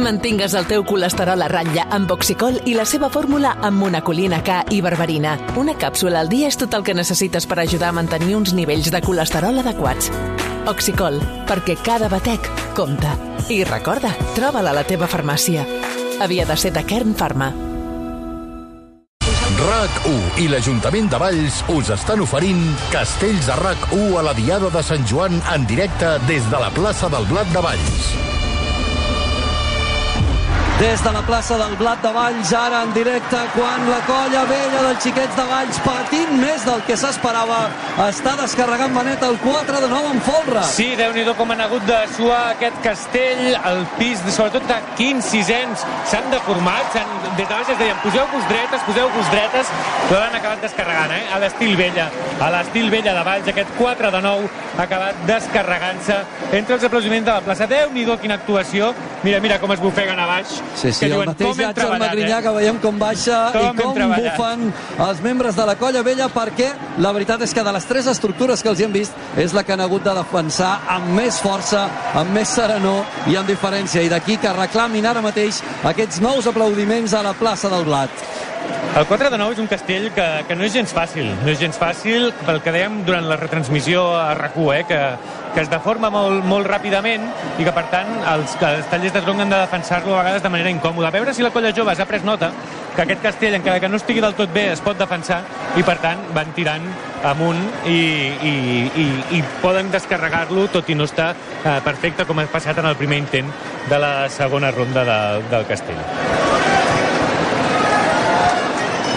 Mantingues el teu colesterol a ratlla amb Oxicol i la seva fórmula amb monacolina K i berberina. Una càpsula al dia és tot el que necessites per ajudar a mantenir uns nivells de colesterol adequats. Oxicol, perquè cada batec compta. I recorda, troba'la a la teva farmàcia. Havia de ser de Kern Pharma. RAC1 i l'Ajuntament de Valls us estan oferint Castells de RAC1 a la Diada de Sant Joan en directe des de la plaça del Blat de Valls. Des de la plaça del Blat de Valls, ara en directe, quan la colla vella dels xiquets de Valls, patint més del que s'esperava, està descarregant Benet el 4 de 9 en folre. Sí, déu nhi com han hagut de suar aquest castell, el pis, sobretot de quins sisens, s'han deformat, han, des de baix es deien, poseu-vos dretes, poseu-vos dretes, però l'han acabat descarregant, eh? a l'estil vella, a l'estil vella de Valls, aquest 4 de 9 ha acabat descarregant-se entre els aplaudiments de la plaça. déu nhi quina actuació, mira, mira com es bufeguen a baix, Sí, sí, que el diuen, mateix com hem Àngel treballat, Magrinyà eh? que veiem com baixa Com i com bufen els membres de la colla vella perquè la veritat és que de les tres estructures que els hi hem vist és la que han hagut de defensar amb més força, amb més serenor i amb diferència. I d'aquí que reclamin ara mateix aquests nous aplaudiments a la plaça del Blat. El 4 de 9 és un castell que, que no és gens fàcil, no és gens fàcil pel que dèiem durant la retransmissió a rac eh, que, que es deforma molt, molt ràpidament i que per tant els, que els tallers d'esgong han de defensar-lo a vegades de manera incòmoda. A veure si la colla jove ha pres nota que aquest castell, encara que no estigui del tot bé, es pot defensar i per tant van tirant amunt i, i, i, i poden descarregar-lo tot i no estar eh, perfecte com ha passat en el primer intent de la segona ronda de, del castell.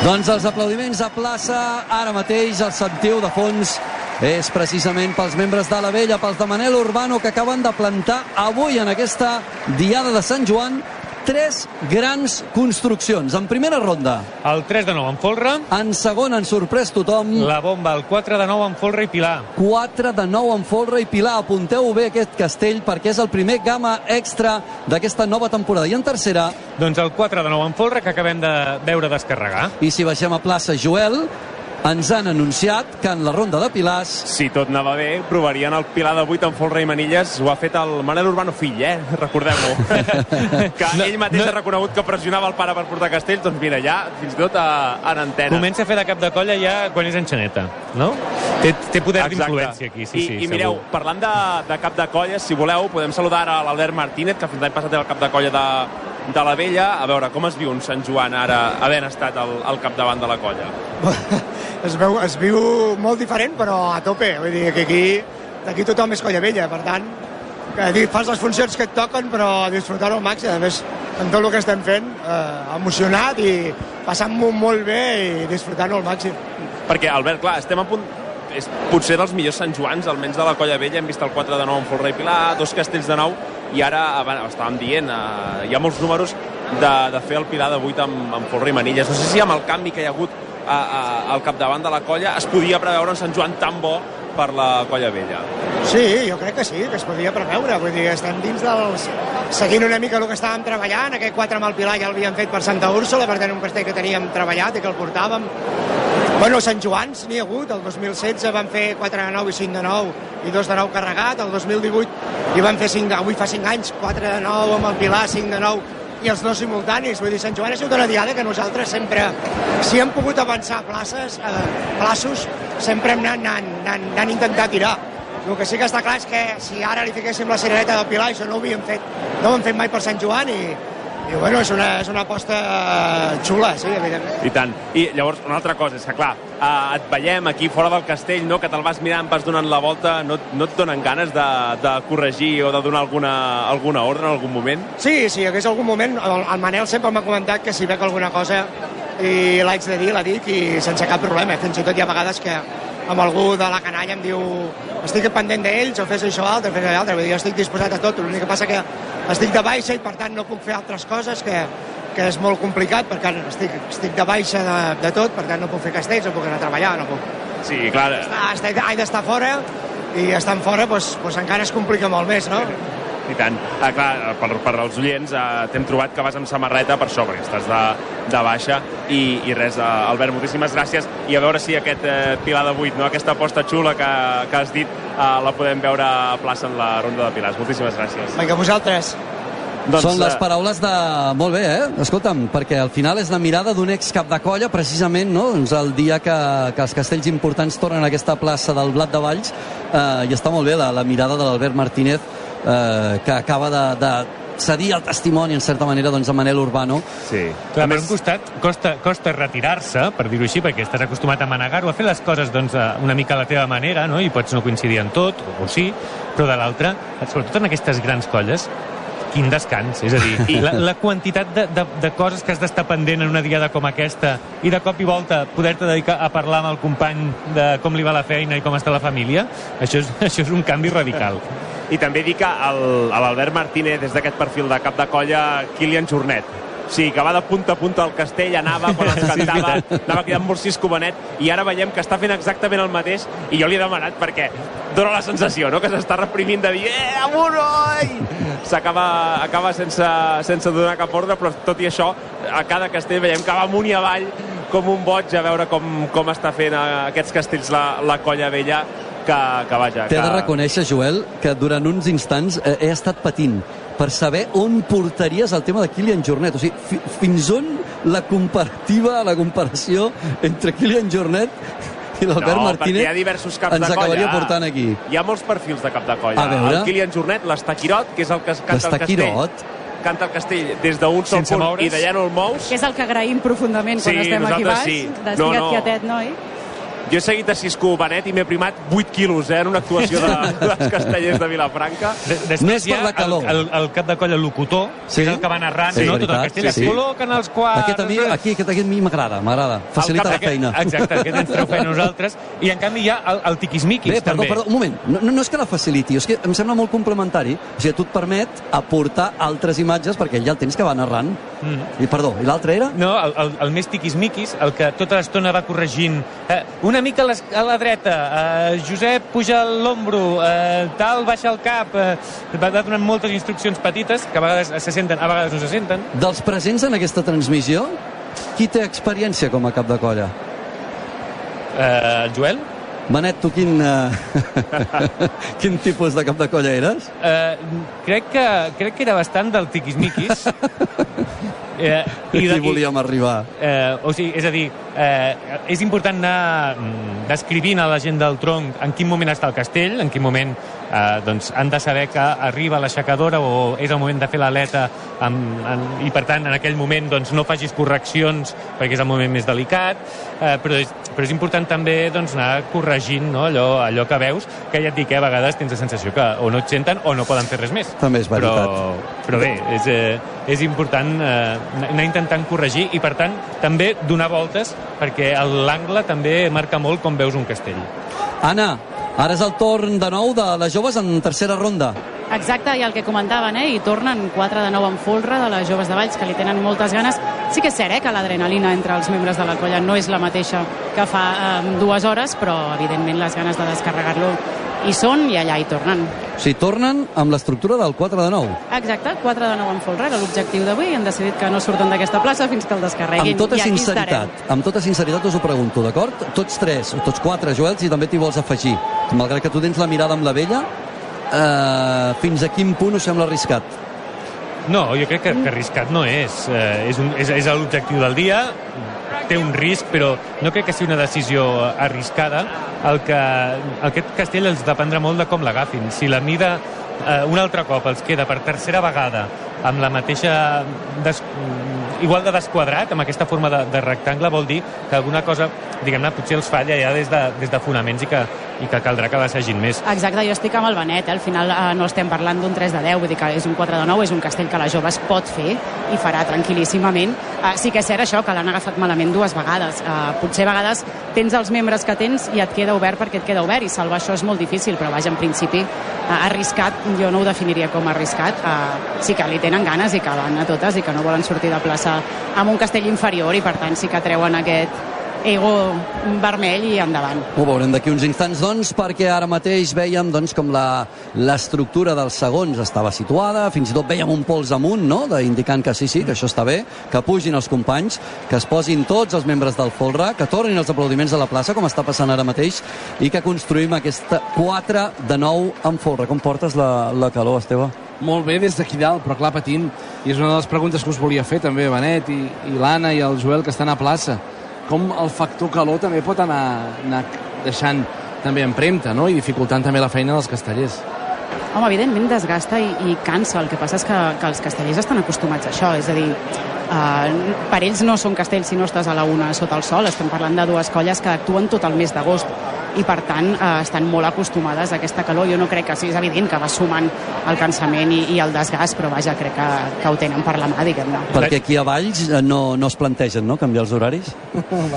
Doncs els aplaudiments a plaça, ara mateix el sentiu de fons és precisament pels membres de la vella, pels de Manel Urbano que acaben de plantar avui en aquesta Diada de Sant Joan tres grans construccions. En primera ronda, El 3 de 9 en folre, en segona han sorprès tothom, la bomba, el 4 de 9 en folre i pilar. 4 de 9 en folre i pilar. Apunteu bé aquest castell perquè és el primer gamma extra d'aquesta nova temporada. I en tercera, Doncs el 4 de 9 en folre que acabem de veure descarregar. i si baixem a plaça Joel, ens han anunciat que en la ronda de pilars Si tot anava bé, provarien el Pilar de 8 en folre i manilles. Ho ha fet el Manel Urbano fill, eh? Recordem-ho. que No, ell mateix no. ha reconegut que pressionava el pare per portar castells. Doncs mira, ja, fins i tot a, en antena. Comença a fer de cap de colla ja quan és enxaneta, no? Té, té poder d'influència aquí, sí, I, sí, I mireu, segur. parlant de, de cap de colla, si voleu, podem saludar ara l'Albert Martínez, que fins l'any passat era el cap de colla de, de la vella. A veure, com es viu un Sant Joan ara, havent estat al, al capdavant de la colla? es, veu, es viu molt diferent, però a tope. Vull dir que aquí, aquí tothom és colla vella, per tant, que fas les funcions que et toquen, però disfrutar-ho al màxim. A més, amb tot el que estem fent, eh, emocionat i passant-m'ho molt bé i disfrutant-ho al màxim. Perquè, Albert, clar, estem a punt és potser dels millors Sant Joans, almenys de la colla vella, hem vist el 4 de 9 en Folre i Pilar, dos castells de 9, i ara abans, estàvem dient, eh, hi ha molts números de, de fer el Pilar de 8 amb, amb Folre i Manilles. No sé si amb el canvi que hi ha hagut a, a, al capdavant de la colla es podia preveure un Sant Joan tan bo per la colla vella. Sí, jo crec que sí, que es podia preveure. Vull dir, estem dins dels... Seguint una mica el que estàvem treballant, aquest 4 amb el Pilar ja l'havíem fet per Santa Úrsula, per tant un castell que teníem treballat i que el portàvem. Bueno, Sant Joans n'hi ha hagut, el 2016 van fer 4 de 9 i 5 de 9 i 2 de 9 carregat, el 2018 hi van fer 5 de, avui fa 5 anys, 4 de 9 amb el Pilar, 5 de 9 i els dos simultanis. Vull dir, Sant Joan ha sigut una diada que nosaltres sempre, si hem pogut avançar places, eh, plaços, sempre hem anat, anant, anant, intentar tirar. El que sí que està clar és que si ara li fiquéssim la cirereta del Pilar, això no ho havíem fet, no ho hem fet mai per Sant Joan i, i bueno, és una, és una aposta xula, sí, evidentment. I tant. I llavors, una altra cosa, és que clar, eh, et veiem aquí fora del castell, no? que te'l vas mirant, vas donant la volta, no, no et donen ganes de, de corregir o de donar alguna, alguna ordre en algun moment? Sí, sí, hagués algun moment, el, el Manel sempre m'ha comentat que si veig alguna cosa i l'haig de dir, la dic i sense cap problema. Fins i tot hi ha vegades que amb algú de la canalla em diu estic pendent d'ells o fes això altre, fes allò altre. Vull dir, jo estic disposat a tot, l'únic que passa que estic de baixa i per tant no puc fer altres coses que, que és molt complicat perquè estic, estic de baixa de, de tot, per tant no puc fer castells, no puc anar a treballar, no puc. Sí, clar, Ah, estic, he d'estar fora i estant fora doncs, doncs encara es complica molt més, no? I tant. Ah, clar, per, per als oients eh, t'hem trobat que vas amb samarreta per sobre, estàs de, de baixa i, i res, eh, Albert, moltíssimes gràcies i a veure si aquest eh, Pilar de 8, no? aquesta aposta xula que, que has dit eh, la podem veure a plaça en la ronda de Pilars. Moltíssimes gràcies. Vinga, vosaltres. Doncs, Són les paraules de... Molt bé, eh? Escolta'm, perquè al final és la mirada d'un ex cap de colla, precisament, no? Doncs el dia que, que els castells importants tornen a aquesta plaça del Blat de Valls, eh, i està molt bé la, la mirada de l'Albert Martínez, eh, que acaba de, de cedir el testimoni, en certa manera, doncs, a Manel Urbano. Sí. Clar, per un costat, costa, costa retirar-se, per dir-ho així, perquè estàs acostumat a manegar-ho, a fer les coses doncs, una mica a la teva manera, no? i pots no coincidir en tot, o, o sí, però de l'altra, sobretot en aquestes grans colles, quin descans, és a dir, la, la quantitat de, de, de coses que has d'estar pendent en una diada com aquesta i de cop i volta poder-te dedicar a parlar amb el company de com li va la feina i com està la família, això és, això és un canvi radical. I també dir que l'Albert Martínez, des d'aquest perfil de cap de colla, Kilian Jornet, Sí, que va de punta a punta al castell, anava quan es cantava, sí, anava cridant Morcisco Benet, i ara veiem que està fent exactament el mateix, i jo li he demanat perquè dona la sensació, no?, que s'està reprimint de dir eh, amunt, S'acaba acaba sense, sense donar cap ordre, però tot i això, a cada castell veiem que va amunt i avall com un boig a veure com, com està fent aquests castells la, la colla vella que, que vaja... T'he que... de reconèixer, Joel, que durant uns instants eh, he estat patint per saber on portaries el tema de Kilian Jornet. O sigui, fi, fins on la comparativa, la comparació entre Kilian Jornet i l'Albert no, Martínez hi ha diversos caps ens de colla. acabaria portant aquí. Hi ha molts perfils de cap de colla. El Kilian Jornet, l'Estaquirot, que és el que canta el castell canta el castell des d'un sol punt moure's. i d'allà no el mous. Que és el que agraïm profundament quan sí, estem aquí baix. Sí. D'estiguet no, no. quietet, noi. Jo he seguit a Cisco Benet i m'he primat 8 quilos eh, en una actuació de, dels castellers de Vilafranca. De, després hi ha el, el, el cap de colla locutor, sí? que és el que va narrant sí, no? tot el castell. Sí, sí. Es col·loquen els quarts... Aquest a mi, aquí, aquest, aquest a mi m'agrada, m'agrada. Facilita la feina. Exacte, aquest ens treu feina nosaltres. I en canvi hi ha el, el tiquismiquis, Bé, perdó, també. Perdó, un moment, no, no és que la faciliti, és que em sembla molt complementari. O sigui, tu et permet aportar altres imatges perquè ja el tens que va narrant. Mm. I perdó, i l'altre era? No, el, el, el més tiquismiquis, el que tota l'estona va corregint. Eh, una mica les, a la dreta, eh, Josep puja l'ombro, eh, tal baixa el cap, eh, va donant moltes instruccions petites que a vegades se senten, a vegades no se senten. Dels presents en aquesta transmissió, qui té experiència com a cap de colla? Eh, el Joel? Manet, tu quin, uh, quin tipus de cap de colla eres? Uh, crec, que, crec que era bastant del tiquismiquis. Eh, i de, Aquí volíem arribar. Eh, o sigui, és a dir, eh, és important anar mm, descrivint a la gent del tronc en quin moment està el castell, en quin moment eh, doncs, han de saber que arriba l'aixecadora o és el moment de fer l'aleta i per tant en aquell moment doncs, no facis correccions perquè és el moment més delicat eh, però, és, però és important també doncs, anar corregint no? allò, allò que veus que ja et dic, eh, a vegades tens la sensació que o no et senten o no poden fer res més també és veritat però, però bé, és, eh, és important eh, anar intentant corregir i per tant també donar voltes perquè l'angle també marca molt com veus un castell. Anna, ara és el torn de nou de les joves en tercera ronda. Exacte, i el que comentaven, eh? I tornen 4 de 9 en folre de les joves de Valls, que li tenen moltes ganes. Sí que és cert, eh, que l'adrenalina entre els membres de la colla no és la mateixa que fa eh, dues hores, però, evidentment, les ganes de descarregar-lo hi són i allà hi tornen. O sigui, tornen amb l'estructura del 4 de 9. Exacte, 4 de 9 en folre era l'objectiu d'avui i han decidit que no surten d'aquesta plaça fins que el descarreguin. Amb tota sinceritat, amb tota sinceritat us ho pregunto, d'acord? Tots tres, tots quatre, Joel, si també t'hi vols afegir. Malgrat que tu tens la mirada amb la vella, eh, fins a quin punt us sembla arriscat? No, jo crec que, que arriscat no és. Eh, és, un, és, és l'objectiu del dia, té un risc, però no crec que sigui una decisió arriscada. El que, aquest castell els dependrà molt de com l'agafin. Si la mida eh, un altre cop els queda per tercera vegada amb la mateixa des, igual de desquadrat, amb aquesta forma de, de rectangle, vol dir que alguna cosa, diguem-ne, potser els falla ja des de, des de fonaments i que, i que caldrà que l'assagin més. Exacte, jo estic amb el Benet, eh? al final eh, no estem parlant d'un 3 de 10, vull dir que és un 4 de 9, és un castell que la jove es pot fer i farà tranquil·líssimament. Eh, sí que és cert això, que l'han agafat malament dues vegades. Eh, potser a vegades tens els membres que tens i et queda obert perquè et queda obert i salvar això és molt difícil, però vaja, en principi eh, arriscat, jo no ho definiria com arriscat. Eh, sí que li tenen ganes i que van a totes i que no volen sortir de plaça amb un castell inferior i per tant sí que treuen aquest ego vermell i endavant. Ho veurem d'aquí uns instants, doncs, perquè ara mateix veiem doncs, com l'estructura dels segons estava situada, fins i tot veiem un pols amunt, no?, de, indicant que sí, sí, que això està bé, que pugin els companys, que es posin tots els membres del Folra, que tornin els aplaudiments a la plaça, com està passant ara mateix, i que construïm aquesta 4 de 9 amb Folra. Com portes la, la calor, Esteve? molt bé des d'aquí dalt, però clar, patint. I és una de les preguntes que us volia fer també, Benet i, i l'Anna i el Joel, que estan a plaça. Com el factor calor també pot anar, anar deixant també empremta, no? I dificultant també la feina dels castellers. Home, evidentment desgasta i, i cansa. El que passa és que, que els castellers estan acostumats a això. És a dir, uh, per ells no són castells si no estàs a la una sota el sol. Estem parlant de dues colles que actuen tot el mes d'agost i per tant eh, estan molt acostumades a aquesta calor. Jo no crec que sí, és evident que va sumant el cansament i, i el desgast, però vaja, crec que, que ho tenen per la mà, diguem-ne. Perquè aquí a Valls eh, no, no es plantegen, no?, canviar els horaris.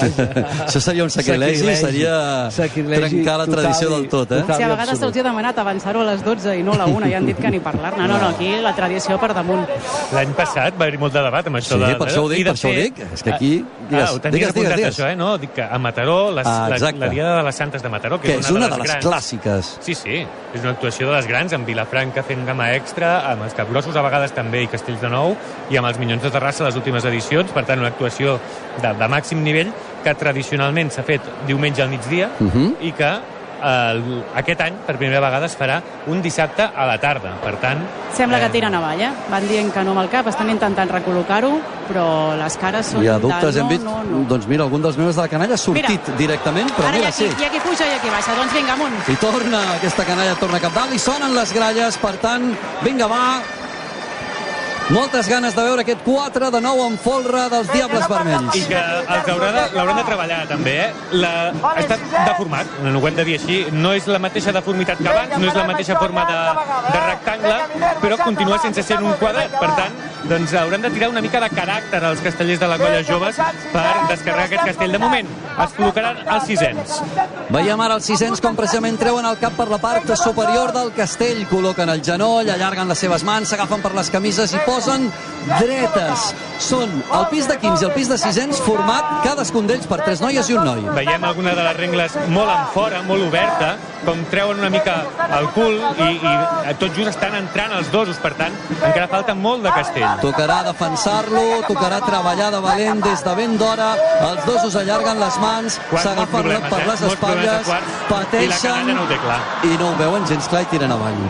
Això seria un sacrilegi, Sacrilegi. seria Sacrilegi trencar la tradició total i- del tot, eh? total. Si a vegades se'ls ha demanat avançar-ho a les 12 i no a la 1 i han dit que ni parlar-ne. No, no, aquí la tradició per damunt. L'any passat va haver-hi molt de debat amb això. Sí, de, per això ho dic, i de per això ho dic. És que aquí- Ah, digues, ho tenies digues, digues, apuntat, digues. això, eh? No? Dic que a Mataró, les, Ah, la, exacte. la Diada de les Santes de Mataró, que, Que és una de les grans. clàssiques. Sí, sí, és una actuació de les grans, amb Vilafranca fent gamma extra, amb els Capgrossos a vegades també i Castells de Nou, i amb els Minyons de Terrassa les últimes edicions, per tant una actuació de, de màxim nivell que tradicionalment s'ha fet diumenge al migdia Uh -huh. i que el, aquest any per primera vegada es farà un dissabte a la tarda, per tant... Sembla que eh, tiren avall, eh? Van dient que no amb el cap, estan intentant recol·locar-ho, però les cares són Hi ha dubtes, de hem no, vist? no, no. Doncs mira, algun dels membres de la canalla ha sortit Mira. directament, però Ara hi mira, ha, qui, sí. hi ha qui puja i hi ha qui baixa. Doncs vinga, amunt. I torna, aquesta canalla torna cap dalt i sonen les gralles, per tant, vinga, va. Moltes ganes de veure aquest 4 de nou en folre dels Diables Vermells. i que els haurà de, l'hauran de treballar també, eh? La, ha estat deformat, no ho hem de dir així, no és la mateixa deformitat que abans, no és la mateixa forma de, de rectangle, però continua sense ser un quadrat, per tant, doncs hauran de tirar una mica de caràcter als castellers de la colla joves per descarregar aquest castell. De moment, es col·locaran els sisens. Veiem ara els sisens com precisament treuen el cap per la part superior del castell, col·loquen el genoll, allarguen les seves mans, s'agafen per les camises i posen dretes. Són el pis de 15 i el pis de sisens format cadascun d'ells per tres noies i un noi. Veiem alguna de les rengles molt en fora, molt oberta, com treuen una mica el cul i, i tot just estan entrant els dosos, per tant, encara falta molt de castell. Tocarà defensar-lo, tocarà treballar de valent des de ben d'hora. Els dosos allarguen les mans, s'agafen problemes, per eh? les espatlles, i pateixen canalla no ho té clar. i no ho veuen gens clar i tiren avall.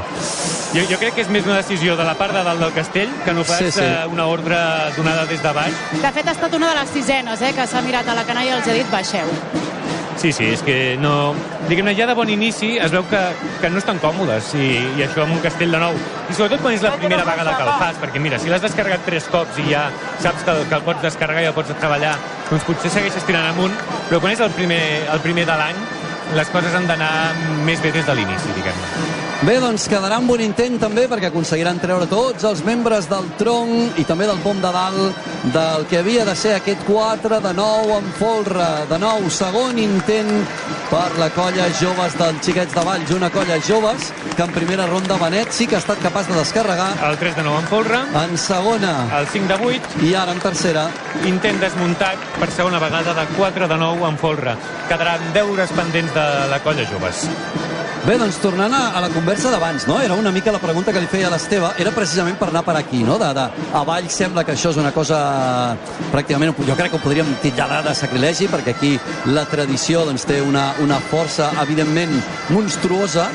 Jo, jo crec que és més una decisió de la part de dalt del castell que no pas Sí, sí. eh, una ordre donada des de baix. De fet, ha estat una de les sisenes, eh, que s'ha mirat a la canalla i els ha dit baixeu. Sí, sí, és que no... Diguem-ne, ja de bon inici es veu que, que no estan còmodes i, i això amb un castell de nou. I sobretot quan és la primera vegada que el fas, perquè mira, si l'has descarregat tres cops i ja saps que, el- que el pots descarregar i el pots treballar, doncs potser segueixes tirant amunt, però quan és el primer, el primer de l'any, les coses han d'anar més bé des de l'inici, diguem-ne. Bé, doncs quedarà un bon intent també perquè aconseguiran treure tots els membres del tronc i també del pom de dalt del que havia de ser aquest 4 de nou en folre. De nou, segon intent per la colla joves dels xiquets de Valls. Una colla joves que en primera ronda Benet sí que ha estat capaç de descarregar. El 3 de 9 en folre, En segona el 5 de 8, i ara en tercera. intent desmuntat per segona vegada de 4 de 9 en folre. Quedaran deures pendents de la colla joves. Bé, doncs tornant a, a la conversa d'abans, no? Era una mica la pregunta que li feia a l'Esteve, era precisament per anar per aquí, no? De, de, a Vall sembla que això és una cosa pràcticament, jo crec que ho podríem titllar de sacrilegi, perquè aquí la tradició doncs, té una, una força evidentment monstruosa,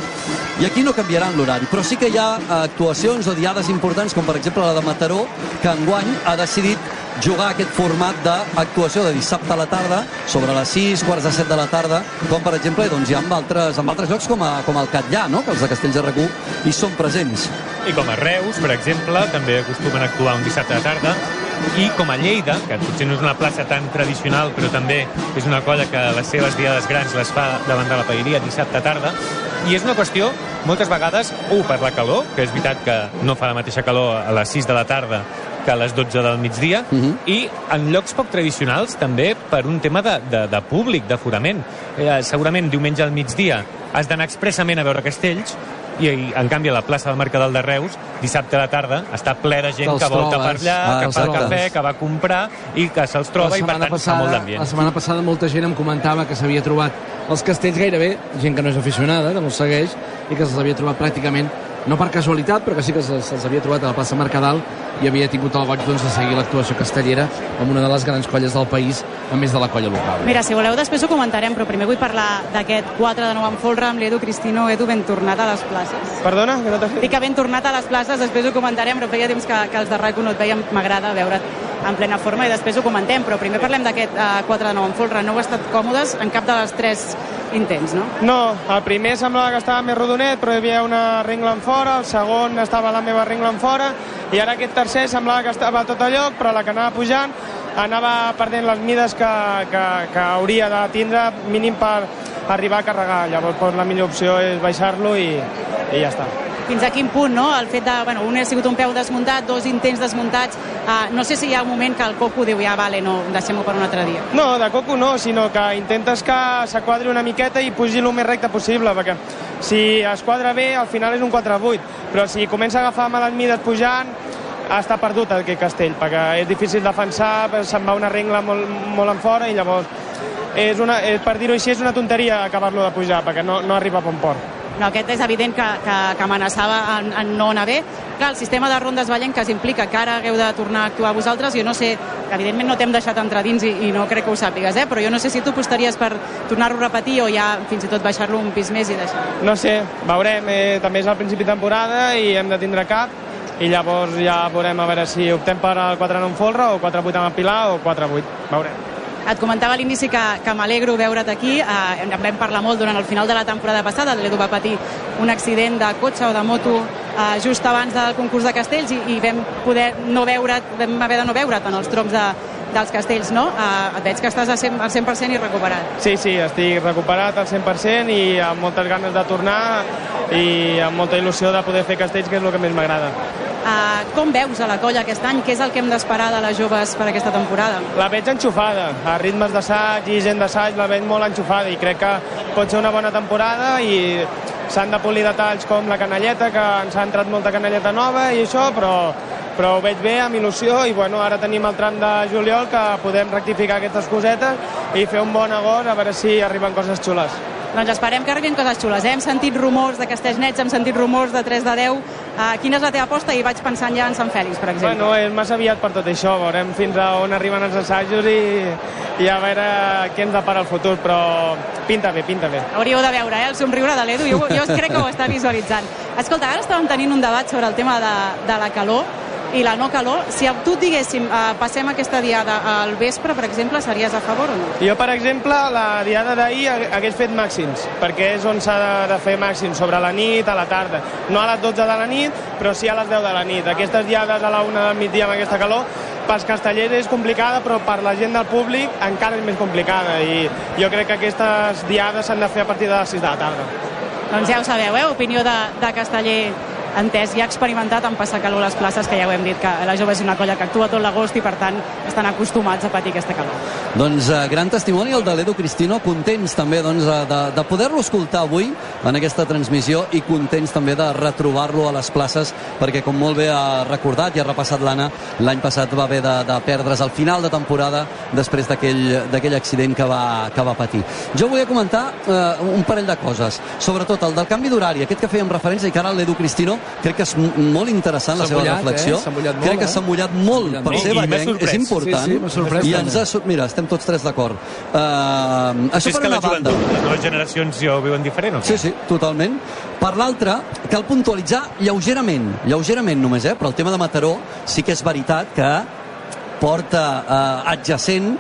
i aquí no canviaran l'horari, però sí que hi ha actuacions o diades importants, com per exemple la de Mataró, que enguany ha decidit jugar aquest format d'actuació de dissabte a la tarda, sobre les 6, quarts de 7 de la tarda, com per exemple doncs, hi ha en altres, en altres llocs com, a, com el Catllà, no? que els de Castells de Recú hi són presents. I com a Reus, per exemple, també acostumen a actuar un dissabte de tarda. I com a Lleida, que potser no és una plaça tan tradicional, però també és una colla que les seves diades grans les fa davant de la paeria dissabte tarda. I és una qüestió, moltes vegades, un, per la calor, que és veritat que no fa la mateixa calor a les 6 de la tarda que a les 12 del migdia, uh Mhm. -huh. i en llocs poc tradicionals també per un tema de, de, de públic, d'aforament. Eh, segurament diumenge al migdia has d'anar expressament a veure castells, i, en canvi a la plaça del Mercadal de Reus dissabte a la tarda està ple de gent Te'ls que volta trobes. per allà, Ah, que fa exacte. cafè, que va a comprar i que se'ls troba i per tant fa molt la d'ambient. setmana passada molta gent em comentava que s'havia trobat els castells gairebé, gent que no és aficionada, que no els segueix, i que se'ls havia trobat pràcticament, no per casualitat, però que sí que se'ls se'ls havia trobat a la plaça Mercadal, i havia tingut el goig doncs, de seguir l'actuació castellera amb una de les grans colles del país, a més de la colla local. Mira, si voleu després ho comentarem, però primer vull parlar d'aquest 4 de nou en folre amb l'Edu Cristino. Edu, ben tornat a les places. Perdona, que no Dic que ben tornat a les places, després ho comentarem, però feia temps que, que els de rac no et veiem, m'agrada veure't en plena forma i després ho comentem, però primer parlem d'aquest uh, 4 de nou en folre. No heu estat còmodes en cap de les tres intents, no? No, el primer semblava que estava més rodonet, però hi havia una ringla en fora, el segon estava la meva ringla en fora, i ara aquest tercer semblava que estava tot a lloc, però la que anava pujant anava perdent les mides que, que, que hauria de tindre mínim per arribar a carregar. Llavors doncs, la millor opció és baixar-lo i, i ja està. Fins a quin punt, no? El fet de, bueno, un ha sigut un peu desmuntat, dos intents desmuntats, uh, no sé si hi ha un moment que el Coco diu, ja, vale, no, deixem-ho per un altre dia. No, de coco no, sinó que intentes que s'aquadri una miqueta i pugi el més recte possible, perquè si es quadra bé, al final és un 4-8, però si comença a agafar males mides pujant, està perdut aquest castell, perquè és difícil defensar, se'n va una regla molt, molt en fora i llavors és una, és, per dir-ho així és una tonteria acabar-lo de pujar, perquè no, no arriba a bon port. No, aquest és evident que, que, que amenaçava en, en no anar bé. Clar, el sistema de rondes vallenques implica que ara hagueu de tornar a actuar vosaltres. Jo no sé, evidentment no t'hem deixat entrar dins i, i no crec que ho sàpigues, eh? però jo no sé si tu apostaries per tornar-ho a repetir o ja fins i tot baixar-lo un pis més i deixar No sé, veurem, eh, també és al principi de temporada i hem de tindre cap i llavors ja veurem a veure si optem per el 4 en folre o 4-8 amb el Pilar o 4-8, veurem. Et comentava a l'inici que, que m'alegro veure't aquí. Eh, en vam parlar molt durant el final de la temporada passada. L'Edu va patir un accident de cotxe o de moto eh, just abans del concurs de castells i, i vam poder no veure't, vam haver de no veure't en els troncs de, dels castells, no? Eh, et veig que estàs al 100%, al 100 i recuperat. Sí, sí, estic recuperat al 100% i amb moltes ganes de tornar i amb molta il·lusió de poder fer castells, que és el que més m'agrada. Eh, com veus a la colla aquest any? Què és el que hem d'esperar de les joves per aquesta temporada? La veig enxufada, a ritmes d'assaig i gent d'assaig la veig molt enxufada i crec que pot ser una bona temporada i s'han de polir detalls com la canalleta, que ens ha entrat molta canalleta nova i això, però, però ho veig bé, amb il·lusió, i bueno, ara tenim el tram de juliol que podem rectificar aquestes cosetes i fer un bon agost a veure si arriben coses xules. Doncs esperem que arribin coses xules. Eh? Hem sentit rumors de castells nets, hem sentit rumors de 3 de 10. Uh, quina és la teva aposta? I vaig pensant ja en Sant Fèlix, per exemple. Bueno, és massa aviat per tot això, veurem fins a on arriben els assajos i, i a veure què ens depara el futur, però pinta bé, pinta bé. Hauríeu de veure, eh, el somriure de l'Edu. Jo, jo crec que ho està visualitzant. Escolta, ara estàvem tenint un debat sobre el tema de, de la calor i la no calor. Si a tu et diguéssim, uh, passem aquesta diada al vespre, per exemple, series a favor o no? Jo, per exemple, la diada d'ahir hagués fet màxims, perquè és on s'ha de, de fer màxims, sobre la nit, a la tarda. No a les 12 de la nit, però sí a les 10 de la nit. Aquestes diades a la 1 del migdia amb aquesta calor, pels castellers és complicada, però per la gent del públic encara és més complicada. I jo crec que aquestes diades s'han de fer a partir de les 6 de la tarda. Doncs ja ho sabeu, eh? opinió de, de casteller entès i ha experimentat en passar calor a les places, que ja ho hem dit, que la jove és una colla que actua tot l'agost i per tant estan acostumats a patir aquesta calor. Doncs eh, gran testimoni el de l'Edu Cristino, contents també doncs, eh, de, de poder-lo escoltar avui en aquesta transmissió i contents també de retrobar-lo a les places perquè com molt bé ha recordat i ha repassat l'Anna, l'any passat va haver de, de perdre's al final de temporada després d'aquell accident que va, que va patir. Jo volia comentar eh, un parell de coses, sobretot el del canvi d'horari, aquest que fèiem referència i que ara l'Edu Cristino crec que és molt interessant la seva reflexió. eh? Molt, crec que eh? s'ha mullat molt mullat per ser vallenc, és important. Sí, sí, I ens ha... Mira, estem tots tres d'acord. Uh, això és per que la una banda. les noves generacions ja ho viuen diferent, o què? Sí, sí, totalment. Per l'altra, cal puntualitzar lleugerament, lleugerament només, eh? però el tema de Mataró sí que és veritat que porta eh, adjacent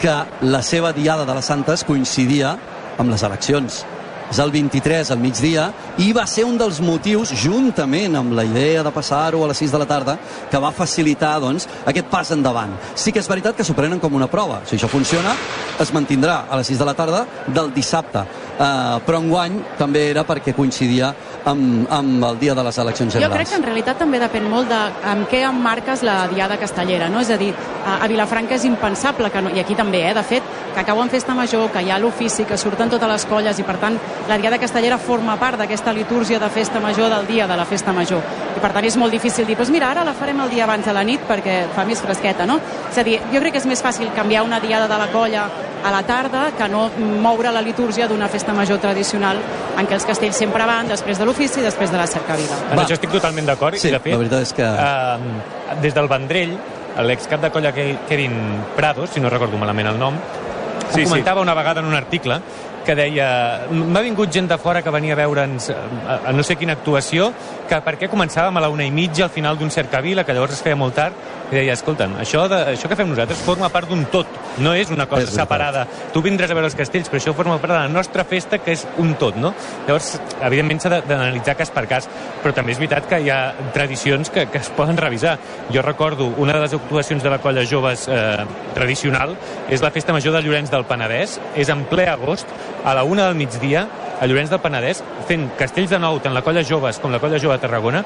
que la seva diada de les Santes coincidia amb les eleccions. És el 23 al migdia i va ser un dels motius, juntament amb la idea de passar-ho a les 6 de la tarda, que va facilitar doncs, aquest pas endavant. Sí que és veritat que s'ho prenen com una prova. Si això funciona, es mantindrà a les 6 de la tarda del dissabte. Uh, però enguany també era perquè coincidia amb, amb el dia de les eleccions Jo crec generals. que en realitat també depèn molt de amb què emmarques la diada castellera, no? És a dir, a, a Vilafranca és impensable, que no, i aquí també, eh, de fet, que acaben festa major, que hi ha l'ofici, que surten totes les colles i per tant la diada castellera forma part d'aquesta litúrgia de festa major del dia de la festa major. I per tant és molt difícil dir, doncs mira, ara la farem el dia abans de la nit perquè fa més fresqueta, no? És a dir, jo crec que és més fàcil canviar una diada de la colla a la tarda que no moure la litúrgia d'una festa major tradicional en què els castells sempre van després de l'ofici i després de la cercavila. En això estic totalment d'acord. Sí, i de fet, la veritat és que- Eh, des del Vendrell, l'excap de colla Ke- Kevin Prados, si no recordo malament el nom, Sí, sí, sí. comentava una vegada en un article que deia m'ha vingut gent de fora que venia a veure'ns eh, a, a no sé quina actuació que per què començàvem a la una i mitja al final d'un cercavila, que llavors es feia molt tard i deia, escolta'm, això, de, això que fem nosaltres forma part d'un tot, no és una cosa És separada. Tu vindràs a veure els castells, però això forma part de la nostra festa, que és un tot, no? Llavors, evidentment s'ha de- d'analitzar cas per cas, però també és veritat que hi ha tradicions que, que es poden revisar. Jo recordo una de les actuacions de la colla joves eh, tradicional és la festa major de Llorenç del Penedès, és en ple agost, a la una del migdia, a Llorenç del Penedès, fent castells de nou, tant la colla joves com la colla jove de Tarragona,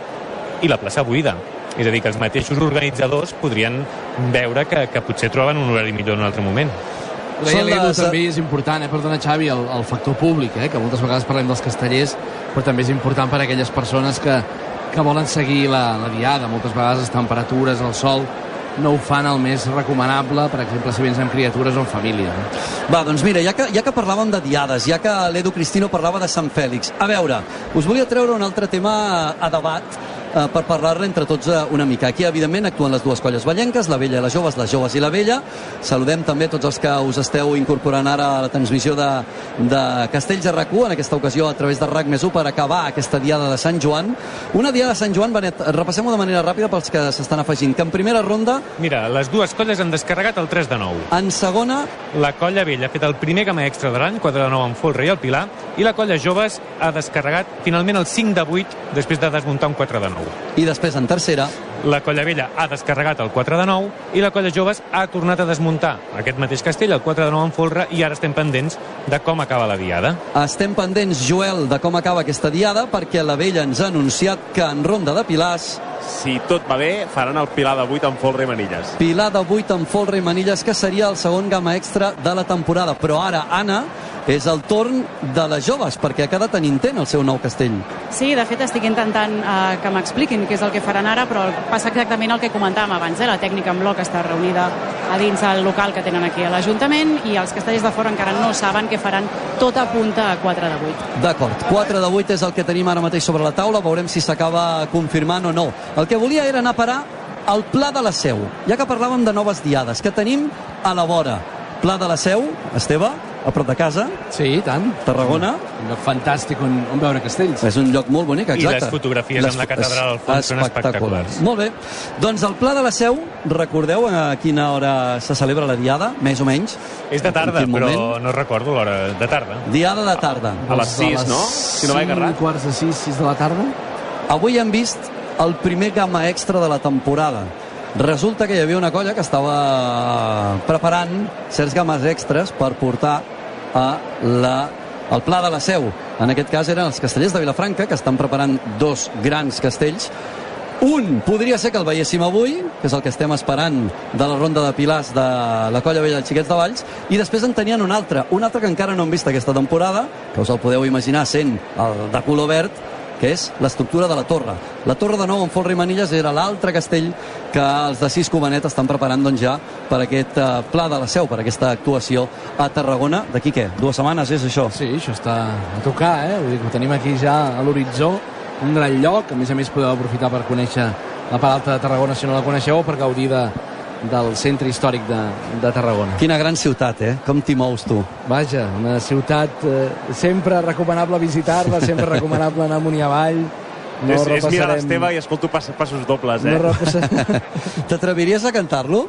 i la plaça buida. És a dir, que els mateixos organitzadors podrien veure que, que potser troben un horari millor en un altre moment. Deia l'Edu, també és important, eh? perdona Xavi, el, el factor públic, eh? que moltes vegades parlem dels castellers, però també és important per a aquelles persones que, que volen seguir la, la diada. Moltes vegades les temperatures, el sol, no ho fan el més recomanable, per exemple, si vens amb criatures o amb família. Va, doncs mira, ja que, ja que parlàvem de diades, ja que l'Edu Cristino parlava de Sant Fèlix, a veure, us volia treure un altre tema a debat eh, per parlar-ne entre tots eh, una mica. Aquí, evidentment, actuen les dues colles ballenques, la vella i les joves, les joves i la vella. Saludem també tots els que us esteu incorporant ara a la transmissió de, de Castells de rac en aquesta ocasió a través de RAC més 1 per acabar aquesta diada de Sant Joan. Una diada de Sant Joan, Benet, repassem-ho de manera ràpida pels que s'estan afegint, que en primera ronda, Mira, les dues colles han descarregat el 3 de 9. en segona, La colla vella ha fet el primer gama extra de l'any, 4 de 9 amb Folre i el Pilar, i la colla joves ha descarregat finalment el 5 de 8 després de desmuntar un 4 de 9. I després en tercera, La colla vella ha descarregat el 4 de 9 i la colla joves ha tornat a desmuntar aquest mateix castell, el 4 de 9 amb Folre, i ara estem pendents de com acaba la diada. Estem pendents, Joel, de com acaba aquesta diada, perquè la vella ens ha anunciat que en ronda de pilars, Si tot va bé, faran el Pilar de 8 amb folre i manilles. pilar de 8 amb folre i manilles, que seria el segon gamma extra de la temporada. Però ara, Anna, és el torn de les joves, perquè ha quedat en intent el seu nou castell. Sí, de fet estic intentant eh, que m'expliquin què és el que faran ara, però passa exactament el que comentàvem abans. Eh? La tècnica en bloc està reunida a dins el local que tenen aquí a l'Ajuntament i els castellers de fora encara no saben què faran tot a punta a 4 de 8. D'acord, 4 de 8 és el que tenim ara mateix sobre la taula, veurem si s'acaba confirmant o no. El que volia era anar a parar al Pla de la Seu, ja que parlàvem de noves diades, que tenim a la vora. Pla de la Seu, Esteve, a prop de casa, Sí, i tant. Tarragona. Un lloc fantàstic on, on veure castells. És un lloc molt bonic, exacte. I les fotografies amb la catedral al fons són espectaculars. Molt bé. Doncs el Pla de la Seu, recordeu a quina hora se celebra la diada, més o menys? És de tarda, però moment? no recordo l'hora de tarda. Diada de tarda. A les 6, no? Si no vaig errat. Quarts de 6, 6 de la tarda. Avui hem vist el primer gamma extra de la temporada. Resulta que hi havia una colla que estava preparant certs games extras per portar a la, al Pla de la Seu. En aquest cas eren els castellers de Vilafranca, que estan preparant dos grans castells. Un podria ser que el veiéssim avui, que és el que estem esperant de la ronda de pilars de la Colla Vella dels Xiquets de Valls, i després en tenien un altre, un altre que encara no hem vist aquesta temporada, que us el podeu imaginar sent el de color verd, que és l'estructura de la torre. La torre de nou amb folre i manilles era l'altre castell que els de Cisco Benet estan preparant doncs, ja per aquest eh, pla de la seu, per aquesta actuació a Tarragona. D'aquí què? Dues setmanes és això? Sí, això està a tocar, eh? Vull dir que ho tenim aquí ja a l'horitzó, un gran lloc, a més a més podeu aprofitar per conèixer la part alta de Tarragona si no la coneixeu per gaudir de, del centre històric de, de Tarragona. Quina gran ciutat, eh? Com t'hi mous tu? Vaja, una ciutat eh, sempre recomanable visitar-la, sempre recomanable anar amunt i avall. No és, és mirar repassarem- l'Esteve i escolto pas, passos dobles, eh? No repassarem... T'atreviries a cantar-lo?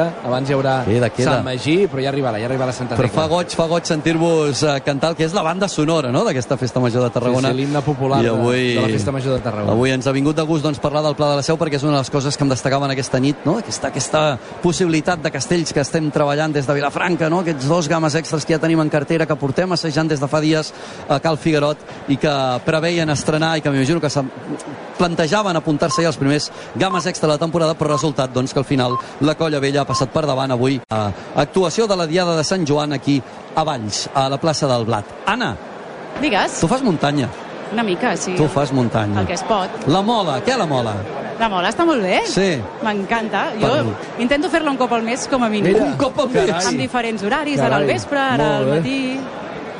abans hi haurà Queda, queda. Sant Magí, però ja arribarà, ja arribarà Santa Però Tecla. fa goig, fa goig sentir-vos eh, cantar el que és la banda sonora no? d'aquesta festa major de Tarragona. Sí, sí, l'himne popular I de- avui, de la Festa Major de Tarragona. Avui ens ha vingut de gust doncs, parlar del Pla de la Seu perquè és una de les coses que em destacaven aquesta nit, no? aquesta, aquesta possibilitat de castells que estem treballant des de Vilafranca, no? aquests dos games extras que ja tenim en cartera, que portem assajant des de fa dies a Cal Figuerot i que preveien estrenar i que m'imagino que plantejaven apuntar-se ja els primers games extra de la temporada, però resultat doncs, que al final la Colla Vella passat per davant avui. A actuació de la Diada de Sant Joan aquí a Valls, a la plaça del Blat. Anna, Digues, tu fas muntanya, una mica, sí. tu fas muntanya. El que es pot. La mola, què la mola? La mola està molt bé. Sí. M'encanta. Jo Per- intento fer-la un cop al mes, com a mínim. Mira, Un cop al mes. carai. Amb diferents horaris, ara al Carai, vespre, ara al bé.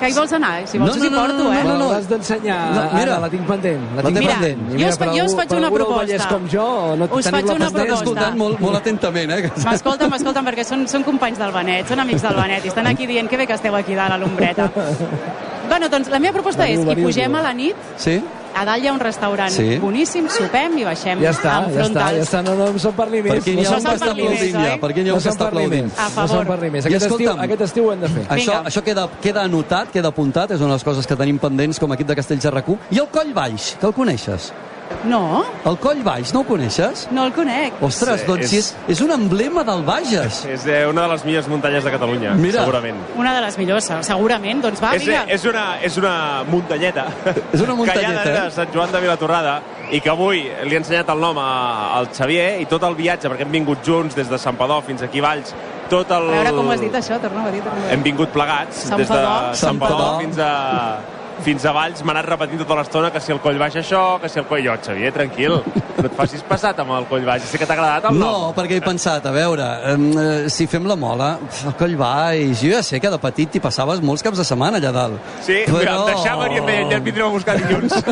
Que hi vols anar? Si vols No, us hi no, no, porto, no, eh? no, no. L'has d'ensenyar, No, no, mira. la tinc pendent. La, tinc Mira, pendent. I jo per jo us faig una proposta. Com jo, no Us faig la una pendent. Estic proposta. escoltant molt, molt atentament, eh? M'escolten, m'escolten, perquè són, són companys del Benet, són amics del Benet, i estan aquí dient que bé que esteu aquí dalt a l'ombreta. Bueno, doncs la meva proposta és, hi pugem a la nit, Sí? A dalt hi ha un restaurant Sí. boníssim, sopem i baixem Ja està, ja està, ja està. No, no em són per ni més. Per n'hi ha No un són que està aplaudint ja. Per n'hi ha no un que són està aplaudint. A No favor. són per ni més. Aquest estiu, aquest estiu ho hem de fer. Això, Vinga. això queda, queda anotat, queda apuntat, és una de les coses que tenim pendents com a equip de Castells de RAC1. I el Coll Baix, que el coneixes? No, El Coll Baix, no el coneixes? no el conec. Ostres, Sí, doncs és- sí, és, és un emblema del Bages. És eh, una de les millors muntanyes de Catalunya, Mira. segurament. Una de les millors, segurament. Doncs va, és, vinga. és, una, és una muntanyeta. És una muntanyeta, que hi ha darrere eh? de Sant Joan de Vilatorrada i que avui li he ensenyat el nom a, al Xavier i tot el viatge, perquè hem vingut junts des de Sant Padó fins aquí a Valls, tot el... A veure com ho has dit, això, torna-ho a dir. Hem vingut plegats Sant des de Padó. Sant Sant Padó Padó. fins a fins a Valls m'ha anat repetint tota l'estona que si el coll baix això, que si el coll... Jo, Xavier, tranquil, no et facis passat amb el coll baix. Sé que t'ha agradat el nom. No, perquè he pensat, a veure, eh, si fem la mola, el Coll Baix, jo ja sé que de petit t'hi passaves molts caps de setmana allà dalt. Sí, mira, em deixaven i em deien, ja et vindrem a buscar dilluns.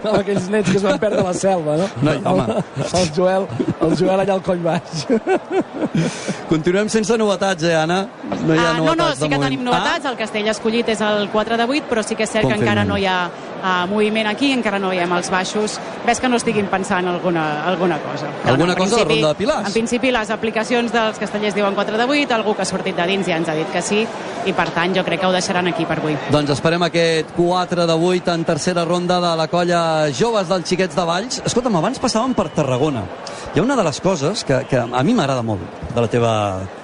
No, aquells nets que es van perdre a la selva, no? No, home. El, el Joel, el Joel allà al coll baix. Continuem sense novetats, eh, Anna? No hi ha Ah, no, novetats no, de sí que moment. tenim novetats. El castell escollit és el 4 de 8, però sí que és cert que encara no hi ha uh, moviment aquí, encara no veiem els baixos. Ves que no estiguin pensant alguna, alguna cosa. Alguna cosa principi- Ronda de Pilars? En principi, les aplicacions dels castellers diuen 4 de 8, algú que ha sortit de dins ja ens ha dit que sí, i per tant jo crec que ho deixaran aquí per avui. Doncs esperem aquest 4 de 8 en tercera ronda de la colla Joves dels Xiquets de Valls. Escolta'm, abans passàvem per Tarragona. Hi ha una de les coses que, que a mi m'agrada molt de la teva...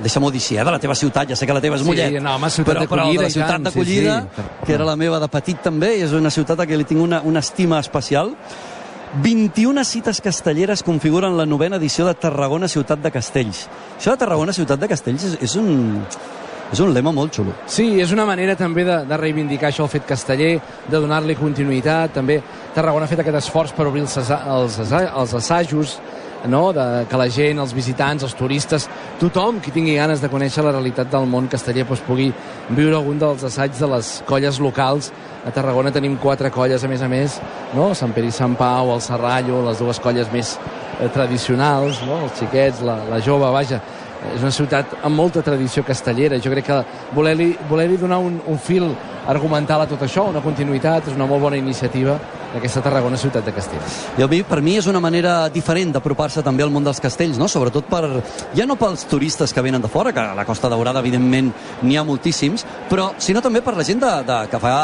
Deixa'm-ho dir eh, de la teva ciutat. Ja sé que la teva és Sí, Mollet. no, home, ciutat però, però d'acollida de la ciutat tant, sí, d'acollida, sí. que era la meva de petit també, i és una ciutat a què li tinc una, una estima especial. 21 cites castelleres configuren la novena edició de Tarragona Ciutat de Castells. Això de Tarragona Ciutat de Castells és, és un... És un lema molt xulo. Sí, és una manera també de, de reivindicar això, el fet casteller, de donar-li continuïtat. També Tarragona ha fet aquest esforç per obrir els, asa- els, asa- els assajos, no? de, que la gent, els visitants, els turistes, tothom qui tingui ganes de conèixer la realitat del món casteller doncs, pugui viure algun dels assaigs de les colles locals. A Tarragona tenim quatre colles, a més a més, no? Sant Pere Sant Pau, el Serrallo, les dues colles més eh, tradicionals, no? els xiquets, la, la jove, vaja, és una ciutat amb molta tradició castellera. Jo crec que voler-li voler donar un, un fil argumental a tot això, una continuïtat, és una molt bona iniciativa d'aquesta Tarragona ciutat de Castells. I a mi, per mi és una manera diferent d'apropar-se també al món dels castells, no? sobretot per, ja no pels turistes que venen de fora, que a la Costa Daurada evidentment n'hi ha moltíssims, però sinó també per la gent de, de, que, fa,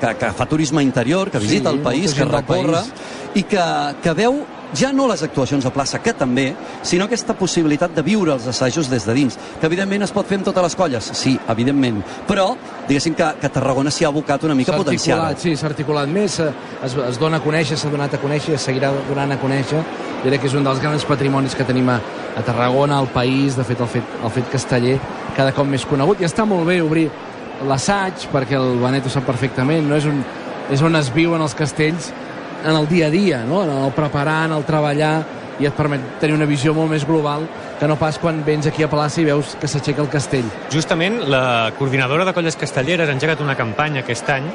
que, que fa turisme interior, que visita Sí, el país, que recorre, país. i que, que veu ja no les actuacions a plaça, que també, sinó aquesta possibilitat de viure els assajos des de dins, que evidentment es pot fer amb totes les colles, sí, evidentment, però diguéssim que, que Tarragona s'hi ha abocat una mica potenciada. sí, s'ha articulat més, s'ha- es, es dona a conèixer, s'ha donat a conèixer, i es seguirà donant a conèixer. Jo crec que és un dels grans patrimonis que tenim a, a Tarragona, al país, de fet el, fet, el fet casteller, cada cop més conegut. I està molt bé obrir l'assaig, perquè el Benet ho sap perfectament, no? és, un, és on es viuen els castells en el dia a dia, no? en el preparar, en el treballar, i et permet tenir una visió molt més global que no pas quan vens aquí a plaça i veus que s'aixeca el castell. Justament la coordinadora de colles castelleres ha engegat una campanya aquest any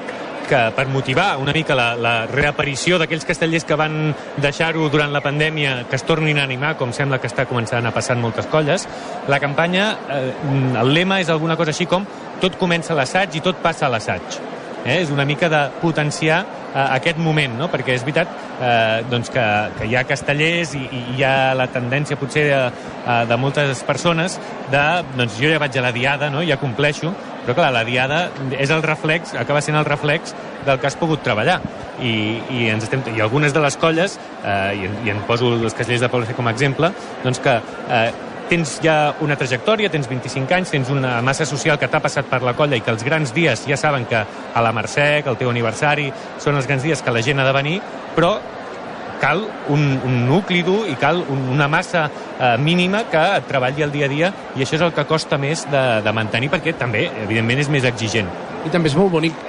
que per motivar una mica la, la reaparició d'aquells castellers que van deixar-ho durant la pandèmia que es tornin a animar, com sembla que està començant a passar en moltes colles, la campanya, eh, el lema és alguna cosa així com tot comença a l'assaig i tot passa a l'assaig. Eh? És una mica de potenciar eh, aquest moment, no? perquè és veritat eh, doncs que, que hi ha castellers i, i hi ha la tendència potser de, eh, de moltes persones de, doncs jo ja vaig a la diada, no? ja compleixo, però clar, la diada és el reflex, acaba sent el reflex del que has pogut treballar. I, i, ens estem, i algunes de les colles, eh, i, i en poso els castellers de Poble com a exemple, doncs que eh, tens ja una trajectòria, tens 25 anys, tens una massa social que t'ha passat per la colla i que els grans dies ja saben que a la Mercè, que el teu aniversari, són els grans dies que la gent ha de venir, però cal un, un nucli dur i cal un, una massa eh, mínima que et treballi el dia a dia i això és el que costa més de, de mantenir perquè també, evidentment, és més exigent. I també és molt bonic